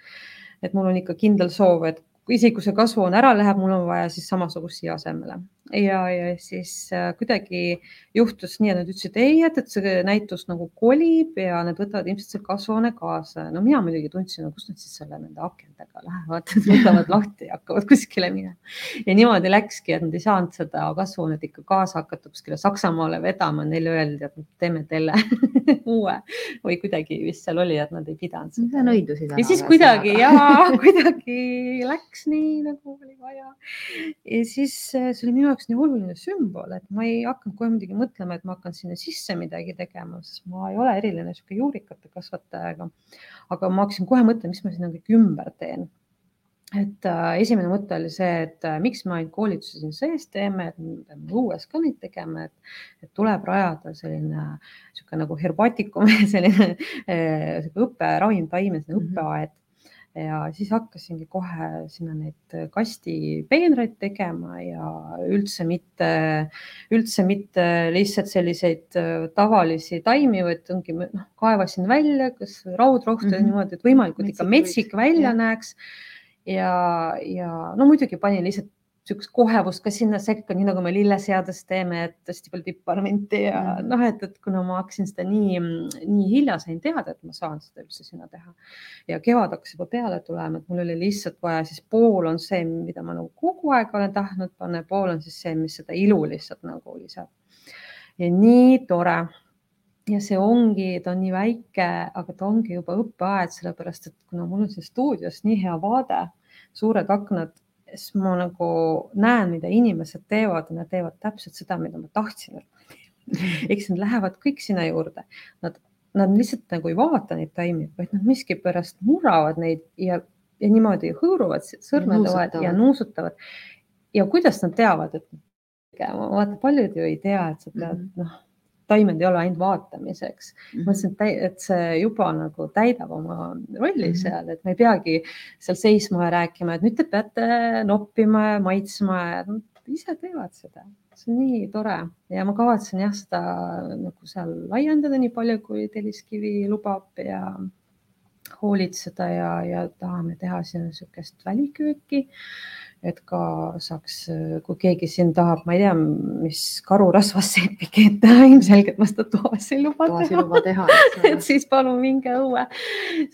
et mul on ikka kindel soov, et isegi kui see kasvuhoone ära läheb, mul on vaja siis samasugust siia asemele ja, ja siis äh, kuidagi juhtus nii, et nad ütlesid ei, et, et see näitus nagu kolib ja nad võtavad ilmselt selle kasvuhoone kaasa. no mina muidugi tundsin, no kust nad siis selle nende akendega lähevad, võtavad lahti ja hakkavad kuskile minema. ja niimoodi läkski, et nad ei saanud seda kasvuhoonet ikka kaasa hakata kuskile Saksamaale vedama, neile öeldi, et teeme teile uue või kuidagi vist seal oli, et nad ei pidanud see on õidusid. ja siis kuidagi ja kuidagi läks nii nagu oli vaja. ja siis äh, see oli minu jaoks jaoks nii oluline sümbol, et ma ei hakanud kohe muidugi mõtlema, et ma hakkan sinna sisse midagi tegema, sest ma ei ole eriline niisugune juurikate kasvataja, aga ma hakkasin kohe mõtlema, mis ma sinna kõik ümber teen. Et äh, esimene mõte oli see, et äh, miks me ainult koolitusi siin sees teeme, et me peame õues ka neid tegema, et, et tuleb rajada selline niisugune nagu herbaatikum, selline äh, õppe, ravimtaime, selline mm -hmm. õppeaed ja siis hakkasingi kohe sinna neid kastipeenraid tegema ja üldse mitte, üldse mitte lihtsalt selliseid äh, tavalisi taimi, vaid ongi noh, kaevasin välja, kas raudrohtu mm -hmm. niimoodi, et võimalikult metsik ikka metsik välja ja. näeks ja, ja no muidugi panin lihtsalt niisugust kohevust ka sinna sekka, nii nagu me lilleseades teeme, et hästi palju piparminti ja mm. noh, et, et kuna ma hakkasin seda nii, nii hilja sain teada, et ma saan seda üldse sinna teha ja kevad hakkas juba peale tulema, et mul oli lihtsalt vaja, siis pool on see, mida ma nagu kogu aeg olen tahtnud panna, pool on siis see, mis seda ilu lihtsalt nagu lisab. ja nii tore ja see ongi, ta on nii väike, aga ta ongi juba õppeaed, sellepärast et kuna mul on siin stuudios nii hea vaade, suured aknad, siis ma nagu näen, mida inimesed teevad nad teevad täpselt seda, mida ma tahtsin. eks nad lähevad kõik sinna juurde, nad, nad lihtsalt nagu ei vaata neid taimi, vaid nad miskipärast murravad neid ja, ja niimoodi hõõruvad sõrmede vahel ja nuusutavad. ja kuidas nad teavad, et vaata paljud ju ei tea, et sa pead mm -hmm. noh taimed ei ole ainult vaatamiseks mm. -hmm. ma mõtlesin, et see juba nagu täidab oma rolli mm -hmm. seal, et me ei peagi seal seisma ja rääkima, et nüüd te peate noppima ja maitsma ja nad ise teevad seda. see on nii tore ja ma kavatsen jah, seda nagu seal laiendada nii palju, kui Telliskivi lubab ja hoolitseda ja, ja tahame teha sinna niisugust välikööki et ka saaks, kui keegi siin tahab, ma ei tea, mis karurasvast seepikeed teha, ilmselgelt ma seda toas ei luba toas teha, luba teha et siis palun minge õue,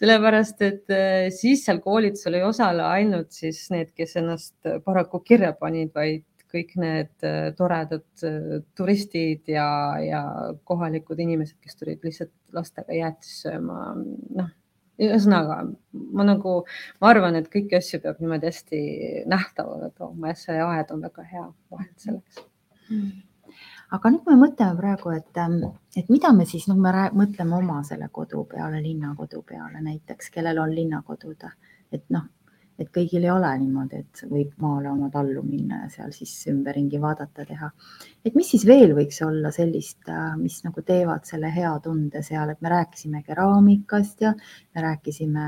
sellepärast et äh, siis seal koolitusel ei osale ainult siis need, kes ennast paraku kirja panid, vaid kõik need äh, toredad äh, turistid ja, ja kohalikud inimesed, kes tulid lihtsalt lastega jäätist sööma, noh ühesõnaga ma nagu, ma arvan, et kõiki asju peab niimoodi hästi nähtavale tooma ja see aed on väga hea vahend selleks mm. aga nüüd me mõtleme praegu, et, ähm, et mida me siis, noh, me mõtleme oma selle kodu peale, linnakodu peale näiteks, kellel on linnakodud, et noh, et kõigil ei ole niimoodi, et võib maale oma tallu minna ja seal siis ümberringi vaadata, teha. et mis siis veel võiks olla sellist, äh, mis nagu teevad selle hea tunde seal, et me rääkisime keraamikast ja me rääkisime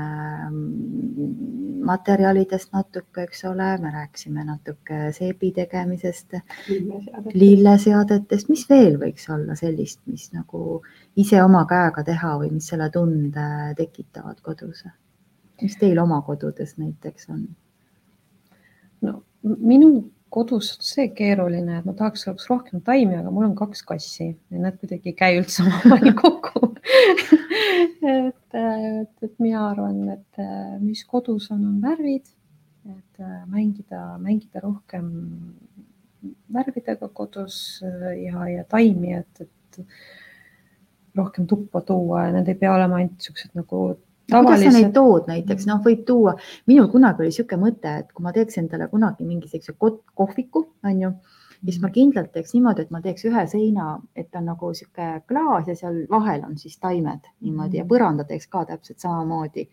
mm, materjalidest natuke, eks ole, me rääkisime natuke seebi tegemisest, lilleseadetest, mis veel võiks olla sellist, mis nagu ise oma käega teha või mis selle tunde tekitavad kodus? Mis teil oma kodudes näiteks on? no minu kodus on see keeruline, et ma tahaks, oleks rohkem taimi, aga mul on kaks kassi ja nad kuidagi ei käi üldse omavahel kokku et, et, et mina arvan, et mis kodus on, on värvid, et mängida, mängida rohkem värvidega kodus ja, ja taimi, et, et rohkem tuppa tuua ja need ei pea olema ainult niisugused nagu kuidas sa neid tood näiteks, noh, võib tuua, minul kunagi oli niisugune mõte, et kui ma teeks endale kunagi mingi sellise kohviku, on ju siis ma kindlalt teeks niimoodi, et ma teeks ühe seina, et on nagu sihuke klaas ja seal vahel on siis taimed niimoodi ja mm. põranda teeks ka täpselt samamoodi.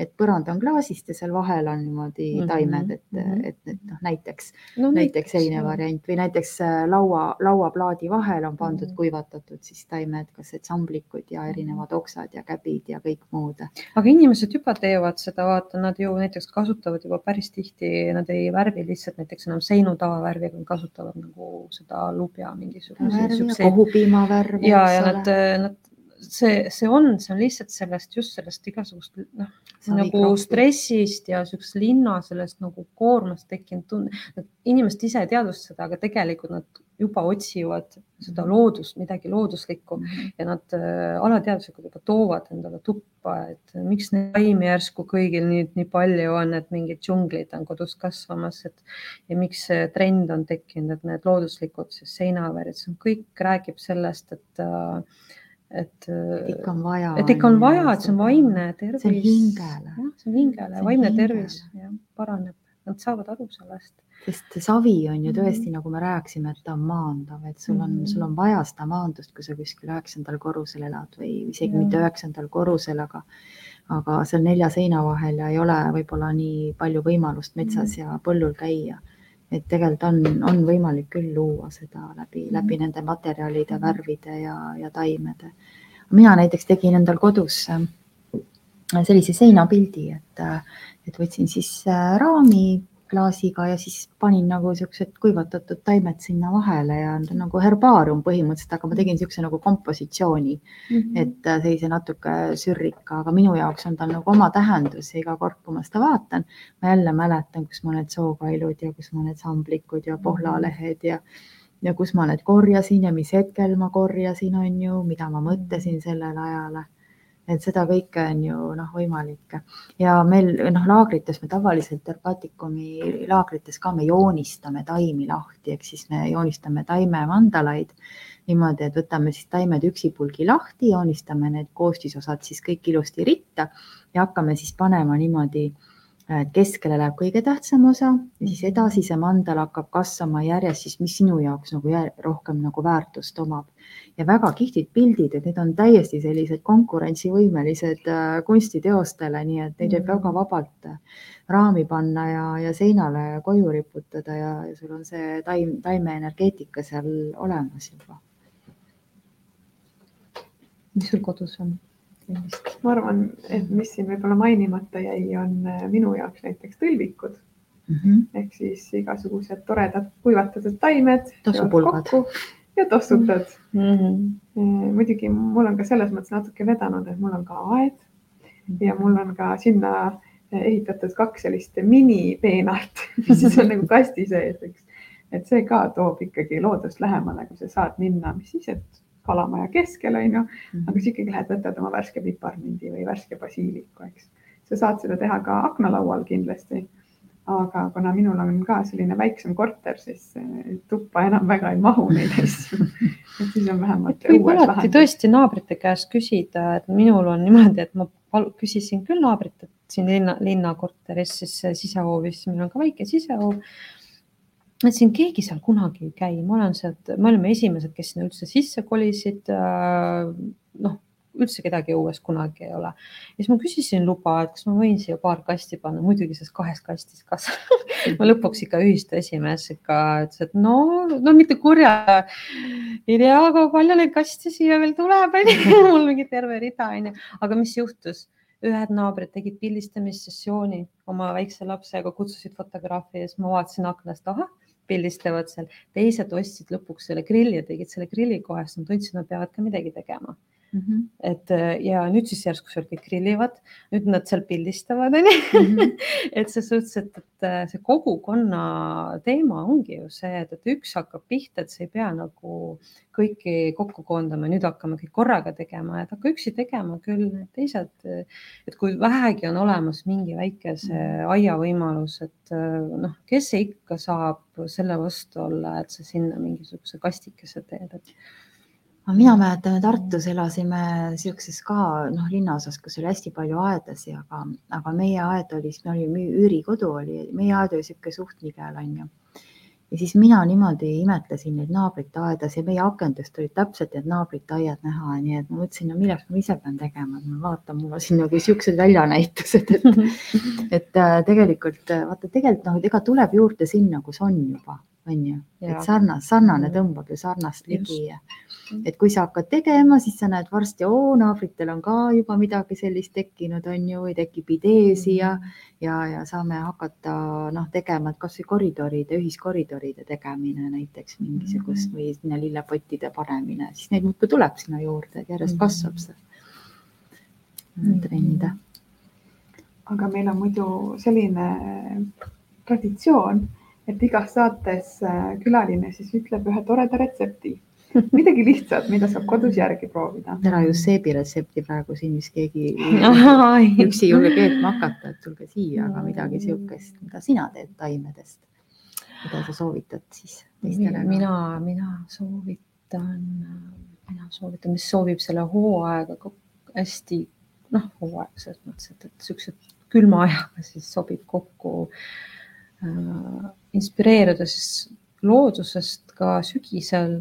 et põrand on klaasist ja seal vahel on niimoodi mm -hmm. taimed, et mm, -hmm. et, et noh, näiteks no,, näiteks selline variant või näiteks äh, laua, lauaplaadi vahel on pandud mm -hmm. kuivatatud siis taimed, kas need samblikud ja erinevad oksad ja käbid ja kõik muud. aga inimesed juba teevad seda, vaata, nad ju näiteks kasutavad juba päris tihti, nad ei värvi lihtsalt näiteks enam seinu tavavärviga, kasutavad nagu seda lubja mingisuguseid. kohupiimavärv. ja, ja nad, nad, see, see on, see on lihtsalt sellest, just sellest igasugust noh, nagu stressist ja siuksest linna sellest nagu koormast tekkinud tunne. inimesed ise ei teadvusta seda, aga tegelikult nad juba otsivad seda loodust, midagi looduslikku -hmm. ja nad äh, alateadvuslikult juba toovad endale tuppa, et miks neid taimi järsku kõigil nüüd nii palju on, et mingid džunglid on kodus kasvamas, et ja miks see trend on tekkinud, et need looduslikud siis seinavärvid, see kõik räägib sellest, et äh, et, et ikka on vaja. et ikka on vaja, et see on vaimne tervis. see on hingele. jah, see on hingele, vaimne hingele. tervis jah, paraneb, nad saavad aru sellest sest savi on ju tõesti, nagu me rääkisime, et ta on maandav, et sul on, sul on vaja seda maandust, kui sa kuskil üheksandal korrusel elad või isegi Jah. mitte üheksandal korrusel, aga aga seal nelja seina vahel ja ei ole võib-olla nii palju võimalust metsas ja põllul käia. et tegelikult on, on võimalik küll luua seda läbi, läbi nende materjalide, värvide ja, ja taimede. mina näiteks tegin endal kodus äh, sellise seinapildi, et, äh, et võtsin siis raami klaasiga ja siis panin nagu siuksed kuivatatud taimed sinna vahele ja nagu herbaarium põhimõtteliselt, aga ma tegin siukse nagu kompositsiooni, et äh, sellise natuke sürrika, aga minu jaoks on tal nagu oma tähendus ja iga kord, kui ma seda vaatan, ma jälle mäletan, kus ma need sookailud ja kus ma need samblikud ja pohlalehed ja ja kus ma need korjasin ja mis hetkel ma korjasin, on ju, mida ma mõtlesin sellel ajal et seda kõike on ju noh, võimalik ja meil noh, laagrites me tavaliselt Herbatikumi laagrites ka me joonistame taimi lahti, ehk siis me joonistame taimemandalaid niimoodi, et võtame siis taimed üksipulgi lahti, joonistame need koostisosad siis kõik ilusti ritta ja hakkame siis panema niimoodi et keskele läheb kõige tähtsam osa siis edasi see mandal hakkab kasvama järjest siis, mis sinu jaoks nagu rohkem nagu väärtust omab. Ja väga kihvtid pildid, et need on täiesti sellised konkurentsivõimelised äh, kunstiteostele, nii et neid võib väga vabalt äh, raami panna ja, ja seinale koju riputada ja, ja sul on see taim, taimeenergeetika seal olemas juba. mis sul kodus on? ma arvan, et mis siin võib-olla mainimata jäi, on äh, minu jaoks näiteks tõlvikud mm -hmm. ehk siis igasugused toredad kuivatatud taimed. tossupulgad. Ja tossutad mm. -hmm. muidugi mul on ka selles mõttes natuke vedanud, et mul on ka aed ja mul on ka sinna ehitatud kaks sellist minipeenart, mis siis on nagu kasti sees, eks. et see ka toob ikkagi loodust lähemale, kui sa saad minna, mis siis, et kalamaja keskel, on ju, aga siis ikkagi lähed, võtad oma värske piparmindi või värske basiiliku, eks. sa saad seda teha ka aknalaual kindlasti. Aga kuna minul on ka selline väiksem korter, siis tuppa enam väga ei mahu neid asju. et siis on vähemalt. võib alati tõesti naabrite käest küsida, et minul on niimoodi, et ma küsisin küll naabritelt siin linna, linnakorteris, siis sisehoovis, meil on ka väike sisehoov et siin keegi seal kunagi ei käi, ma olen sealt, me olime esimesed, kes sinna üldse sisse kolisid. noh, üldse kedagi õues kunagi ei ole. ja siis ma küsisin luba, et kas ma võin siia paar kasti panna, muidugi selles kahes kastis kasvab ma lõpuks ikka ühistu esimees ikka ütles, et no, no mitte kurja. ei tea, aga palju neid kaste siia veel tuleb, onju, mul mingi terve rida onju, aga mis juhtus ühed naabrid tegid pildistamissessiooni oma väikse lapsega, kutsusid fotograafi ja siis ma vaatasin aknast, ahah, pildistavad seal, teised ostsid lõpuks selle grilli ja tegid selle grilli kohe, sest nad tundsid, nad peavad ka midagi tegema mm. -hmm. et ja nüüd siis järsku seal kõik grillivad, nüüd nad seal pildistavad, onju. Mhm. et selles suhtes, et, et see kogukonna teema ongi ju see, et, et üks hakkab pihta, et sa ei pea nagu kõiki kokku koondama, nüüd hakkame kõik korraga tegema, et hakka üksi tegema küll, need teised, et kui vähegi on olemas mingi väikese mhm. aia võimalus, et noh, kes see ikka saab selle vastu olla, et sa sinna mingisuguse kastikese teed, et mina mäletan, me Tartus elasime siukses ka noh, linnaosas, kus oli hästi palju aedasi, aga, aga meie aed oli, me olime üürikodu oli, meie aed oli sihuke suht nigel onju. ja siis mina niimoodi imetlesin neid naabrite aedas ja meie akendest olid täpselt need naabrite aiad näha, nii et ma mõtlesin, no milleks ma ise pean tegema, ma vaatan, mul on siin nagu siuksed väljanäitused, et, et äh, tegelikult vaata, tegelikult noh, ega tuleb juurde sinna, kus on juba on ju, et sarnane, sarnane tõmbab ju sarnast ligi. et kui sa hakkad tegema, siis sa näed varsti, oo, naabritel on ka juba midagi sellist tekkinud, on ju, või tekib idee siia ja, ja saame hakata noh, tegema, et kasvõi koridoride, ühiskoridoride tegemine näiteks mingisugust või sinna lillepottide panemine, siis neid muudkui tuleb sinna juurde, järjest kasvab see. Trend. aga meil on muidu selline traditsioon et igas saates äh, külaline siis ütleb ühe toreda retsepti, midagi lihtsat, mida saab kodus järgi proovida. ära just seebiretsepti praegu siin vist keegi üksi ei julge keetma hakata, et tulge siia, aga midagi niisugust, mida sina teed taimedest, mida sa soovitad siis teistele? mina, mina soovitan, mina soovitan, mis soovib selle hooaega hästi noh, hooaeg selles mõttes, et, et siuksed külma ajaga siis sobib kokku äh, inspireeruda siis loodusest ka sügisel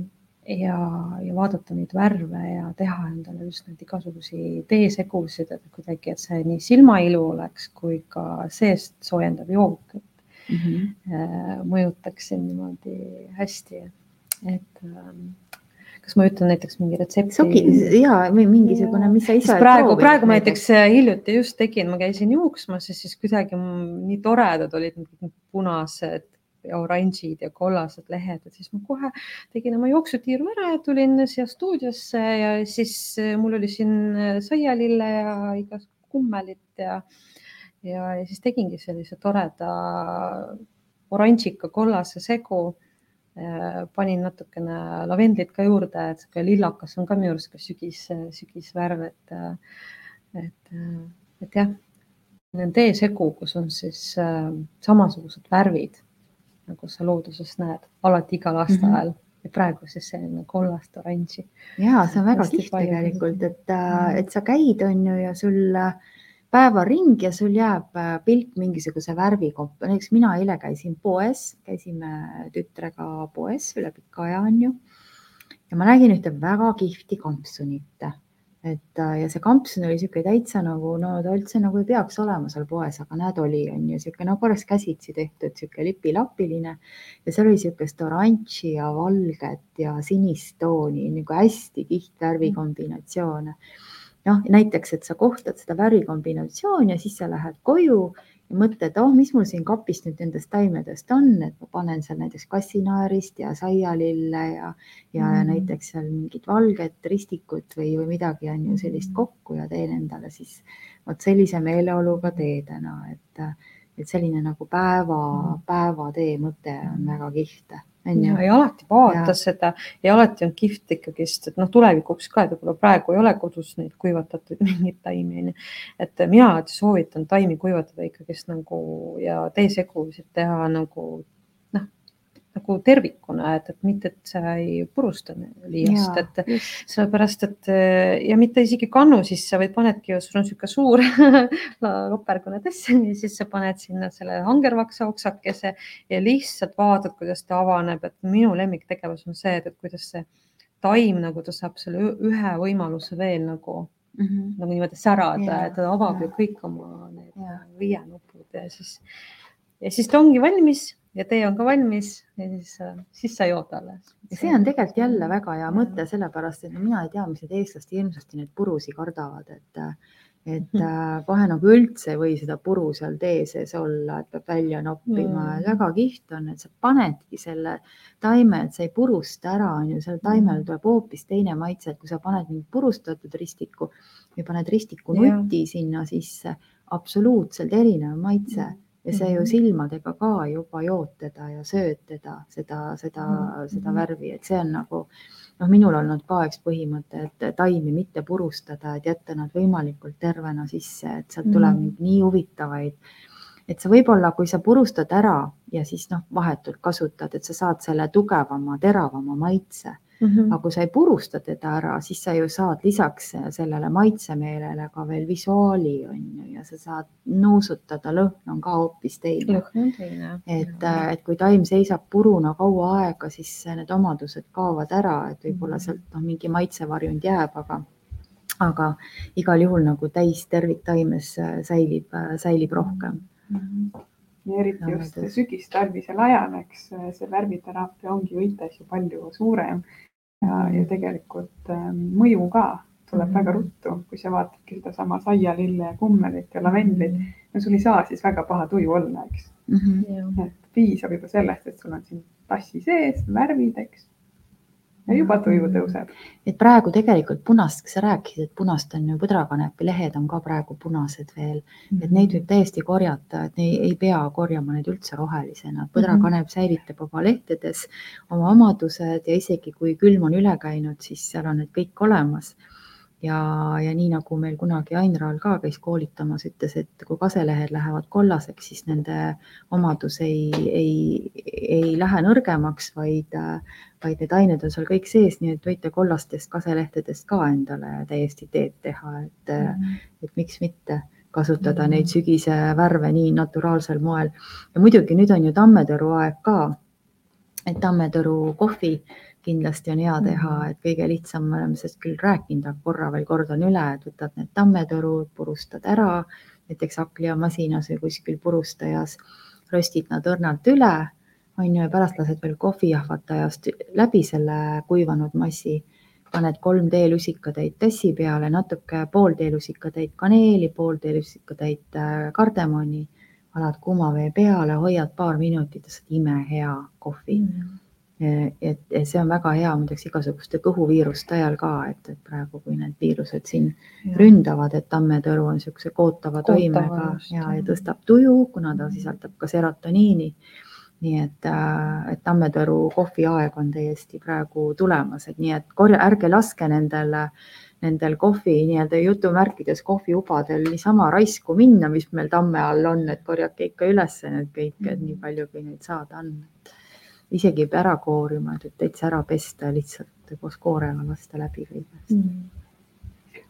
ja, ja vaadata neid värve ja teha endale just neid igasuguseid teesegusid, et kuidagi, et see nii silmailu oleks kui ka seest soojendav jook, et mm -hmm. mõjutaks sind niimoodi hästi, et ähm, kas ma ütlen näiteks mingi retsepti? soki ja või mingisugune, mis sa ise. praegu, praegu näiteks äh, hiljuti just tegin, ma käisin juuksmas ja siis kuidagi nii toredad olid punased oranžid ja kollased lehed, et siis ma kohe tegin oma jooksutiiru ära ja tulin siia stuudiosse ja siis eh, mul oli siin eh, saialille ja igasugust kummelit ja, ja, ja siis tegingi sellise toreda oranžika kollase segu. Eh, panin natukene lavendlit ka juurde, et sihuke lillakas on ka minu arust ka sügis, sügisvärv, et, et, et jah, teesegu, kus on siis äh, samasugused värvid nagu sa looduses näed alati igal aastaajal mm -hmm. ja praegu siis selline kollast oranži. ja see on väga kihvt tegelikult, et, äh, et sa käid, on ju, ja sul äh, päeva ring ja sul jääb äh, pilk mingisuguse värvikoppa, näiteks mina eile käisin poes, käisime tütrega poes üle pika aja, on ju. ja ma nägin ühte väga kihvti kampsunit et äh, ja see kampsun oli niisugune täitsa nagu no ta üldse nagu ei peaks olema seal poes, aga näed, oli on ju niisugune nagu oleks käsitsi tehtud, niisugune lipilapiline ja seal oli niisugust oranži ja valget ja sinist tooni nagu hästi kihtvärvi kombinatsioone. noh, näiteks, et sa kohtad seda värvikombinatsiooni ja siis sa lähed koju mõtle, et oh, mis mul siin kapis nüüd nendest taimedest on, et ma panen seal näiteks kassinaerist ja saialille ja, ja mm. näiteks seal mingit valget ristikut või, või midagi on ju sellist mm. kokku ja teen endale siis vot sellise meeleoluga tee täna, et, et selline nagu päeva, mm. päevatee mõte on väga kihvt ja, ja alati vaata ja. seda ja alati on kihvt ikkagist, et noh, tulevikuks ka, et võib-olla praegu ei ole kodus neid kuivatatud mingeid taimi onju. et mina alati soovitan taimi kuivatada ikkagist nagu ja teesegusid teha nagu nagu tervikuna, et, et mitte, et sa ei purusta liiast, et sellepärast, et ja mitte isegi kannu sisse, vaid panedki, sul on niisugune suur lopergune tass ja siis sa paned sinna selle hangervaksa oksakese ja lihtsalt vaatad, kuidas ta avaneb, et minu lemmiktegevus on see, et, et kuidas see taim nagu ta saab selle ühe võimaluse veel nagu mm, -hmm. nagu niimoodi särada, et ta avab ja. ju kõik oma need viienupud ja siis, ja siis ta ongi valmis ja tee on ka valmis ja siis, siis sa jood alles. see on tegelikult jälle väga hea mõte, sellepärast et no mina ei tea, mis need eestlased hirmsasti neid purusid kardavad, et et mhm. kohe nagu üldse ei või seda puru seal tee sees olla, et peab välja noppima mm. ja väga kihvt on, et sa panedki selle taime, et sa ei purusta ära, on ju, sellel taimel tuleb hoopis teine maitse, et kui sa paned mingi purustatud ristiku või paned ristiku nuti yeah. sinna sisse, absoluutselt erinev maitse mm ja see ju mhm. silmadega ka juba jood teda ja sööd teda, seda, seda mm, -hmm. seda värvi, et see on nagu noh, minul olnud ka üks põhimõte, et taimi mitte purustada, et jätta nad võimalikult tervena sisse, et sealt tuleb mm -hmm. nii huvitavaid, et sa võib-olla, kui sa purustad ära ja siis noh, vahetult kasutad, et sa saad selle tugevama, teravama maitse Mm -hmm. aga kui sa ei purusta teda ära, siis sa ju saad lisaks sellele maitsemeelele ka veel visuaali on ju ja sa saad nuusutada, lõhn on ka hoopis teine. on teine. et, et kui taim seisab puruna kaua aega, siis need omadused kaovad ära, et võib-olla mhm. sealt noh, mingi maitsevarjund jääb, aga aga igal juhul nagu täis terviktaimes säilib, säilib rohkem mm. -hmm ja eriti just sügistalvisel ajal, eks see värviteraapia ongi võites ju palju suurem ja, ja tegelikult ähm, mõju ka tuleb mm -hmm. väga ruttu, kui sa vaatadki sedasama saialille ja kummelit ja lavendlit. no sul ei saa siis väga paha tuju olla, eks mm. -hmm. et piisab juba sellest, et sul on siin tassi sees värvid, eks ja juba tuju tõuseb. et praegu tegelikult punast, sa rääkisid, et punast on ju põdrakanepi lehed on ka praegu punased veel mm, -hmm. et neid võib täiesti korjata, et ei, ei pea korjama neid üldse rohelisena. põdrakanep mm -hmm. säilitab oma lehtedes oma omadused ja isegi kui külm on üle käinud, siis seal on need kõik olemas ja, ja nii nagu meil kunagi Ain Raal ka käis koolitamas, ütles, et kui kaselehed lähevad kollaseks, siis nende omadus ei, ei, ei lähe nõrgemaks, vaid, vaid need ained on seal kõik sees, nii et võite kollastest kaselehtedest ka endale täiesti teed teha, et mm, -hmm. et miks mitte kasutada neid sügise värve nii naturaalsel moel. ja muidugi nüüd on ju tammetõru aeg ka. et tammetõru kohvi kindlasti on hea teha, et kõige lihtsam, me oleme sellest küll rääkinud, aga korra veel kordan üle, et võtad need tammetõrud, purustad ära näiteks hakklihamasinas või kuskil purustajas, röstid nad õrnalt üle, on ju, ja pärast lased veel kohvijahvatajast läbi selle kuivanud massi. Paned kolm teelusikatäit tassi peale, natuke pool teelusikatäit kaneeli, pool teelusikatäit äh, kardemoni, valad kuuma vee peale, hoiad paar minutit saad imehea kohvi. Mm. -hmm et, et see on väga hea muideks igasuguste kõhuviiruste ajal ka, et, et praegu, kui need viirused siin ja. ründavad, et tammetõru on niisuguse kootava toimega ja, ja tõstab tuju, kuna ta sisaldab ka serotoniini nii et, äh, et tammetõru kohviaeg on täiesti praegu tulemas, et nii et korja, ärge laske nendel, nendel kohvi nii-öelda jutumärkides kohviubadel niisama raisku minna, mis meil tamme all on, et korjake ikka üles need kõik, et nii palju, kui neid saada on. Isegi ei pea ära koorima, et täitsa ära pesta lihtsalt koos koorega lasta läbi kõigest mm. -hmm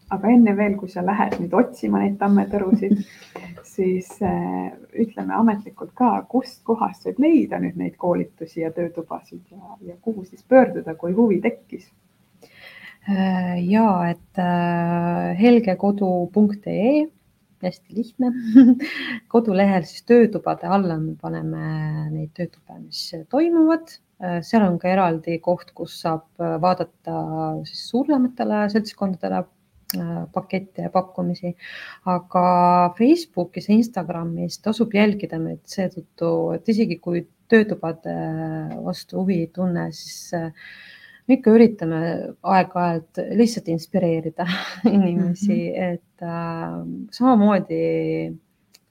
aga enne veel, kui sa lähed nüüd otsima neid tammetõrusid, siis äh, ütleme ametlikult ka, kust kohast võib leida nüüd neid koolitusi ja töötubasid ja, ja kuhu siis pöörduda, kui huvi tekkis? Äh, ja et äh, helgekodu.ee, hästi lihtne. Kodulehel siis töötubade alla me paneme neid töötuba, mis toimuvad. Seal on ka eraldi koht, kus saab vaadata siis suurematele seltskondadele Äh, pakette ja pakkumisi, aga Facebookis ja Instagramis tasub jälgida meid seetõttu, et isegi kui töötubade vastu huvi ei tunne, siis äh, me ikka üritame aeg-ajalt lihtsalt inspireerida inimesi mm, -hmm. et äh, samamoodi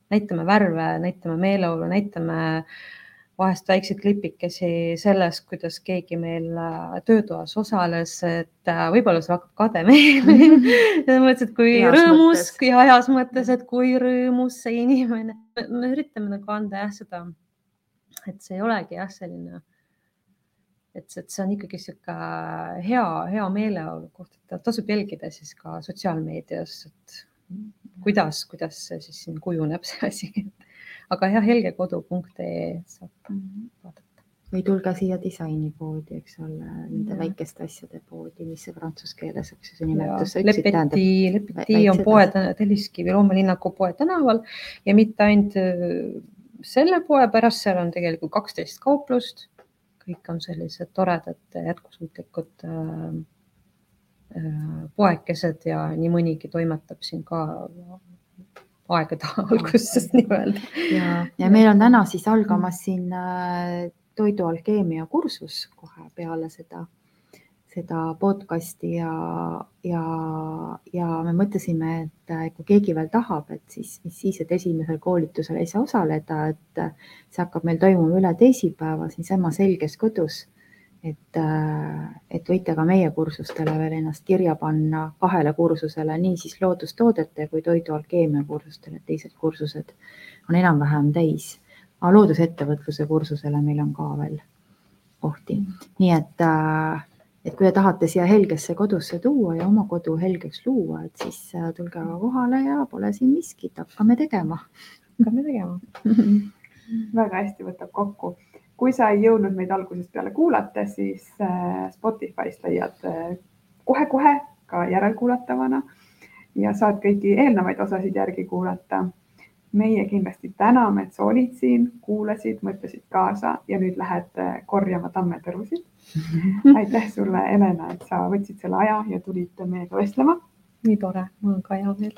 näitame värve, näitame meeleolu, näitame äh, vahest väikseid klipikesi sellest, kuidas keegi meil äh, töötoas osales, et äh, võib-olla see hakkab kade meile selles mõttes, et kui heas rõõmus mõttes. ja heas mõttes, et kui rõõmus see inimene, me üritame nagu anda jah seda, et see ei olegi jah, selline, et, et see on ikkagi sihuke hea, hea meeleolu koht, et tasub jälgida siis ka sotsiaalmeedias, et kuidas, kuidas see siis siin kujuneb, see asi aga jah, helgekodu.ee saab mhm. vaadata. või tulge siia disainipoodi, eks ole, nende ja. väikeste asjade poodi, mis see prantsuse keeles, eks ju, see nimetus. Lepeti, Lepeti on poe, Telliskivi loomelinnaku poe tänaval ja mitte ainult äh, selle poe pärast, seal on tegelikult kaksteist kauplust. Kõik on sellised toredad jätkusuutlikud äh, äh, poekesed ja nii mõnigi toimetab siin ka aegade algusest nii-öelda. ja, ja meil on täna siis algamas siin äh, toidualkeemia kursus kohe peale seda, seda podcast'i ja, ja, ja me mõtlesime, et kui keegi veel tahab, et siis, mis siis, et esimesel koolitusel ei saa osaleda, et see hakkab meil toimuma üle teisipäeva siinsamas Helges kodus. Et, et võite ka meie kursustele veel ennast kirja panna kahele kursusele, nii siis loodustoodete kui toidualkeemia kursustele, teised kursused on enam-vähem täis. aga loodusettevõtluse kursusele meil on ka veel kohti, nii et, äh, et kui te tahate siia helgesse kodusse tuua ja oma kodu helgeks luua, et siis äh, tulge aga kohale ja pole siin miskit, hakkame tegema. hakkame tegema väga hästi võtab kokku kui sa ei jõudnud meid algusest peale kuulata, siis äh, Spotify'st leiad äh, kohe-kohe ka järelkuulatavana ja saad kõiki eelnevaid osasid järgi kuulata. meie kindlasti täname, et sa olid siin, kuulasid, mõtlesid kaasa ja nüüd lähed äh, korjama tammetõrusid. Aitäh sulle, Helena, et sa võtsid selle aja ja tulid meiega vestlema. nii tore, mul on ka hea meel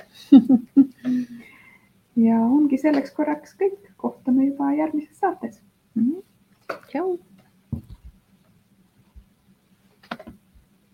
ja ongi selleks korraks kõik, kohtume juba järgmises saates mm. -hmm. Tchau!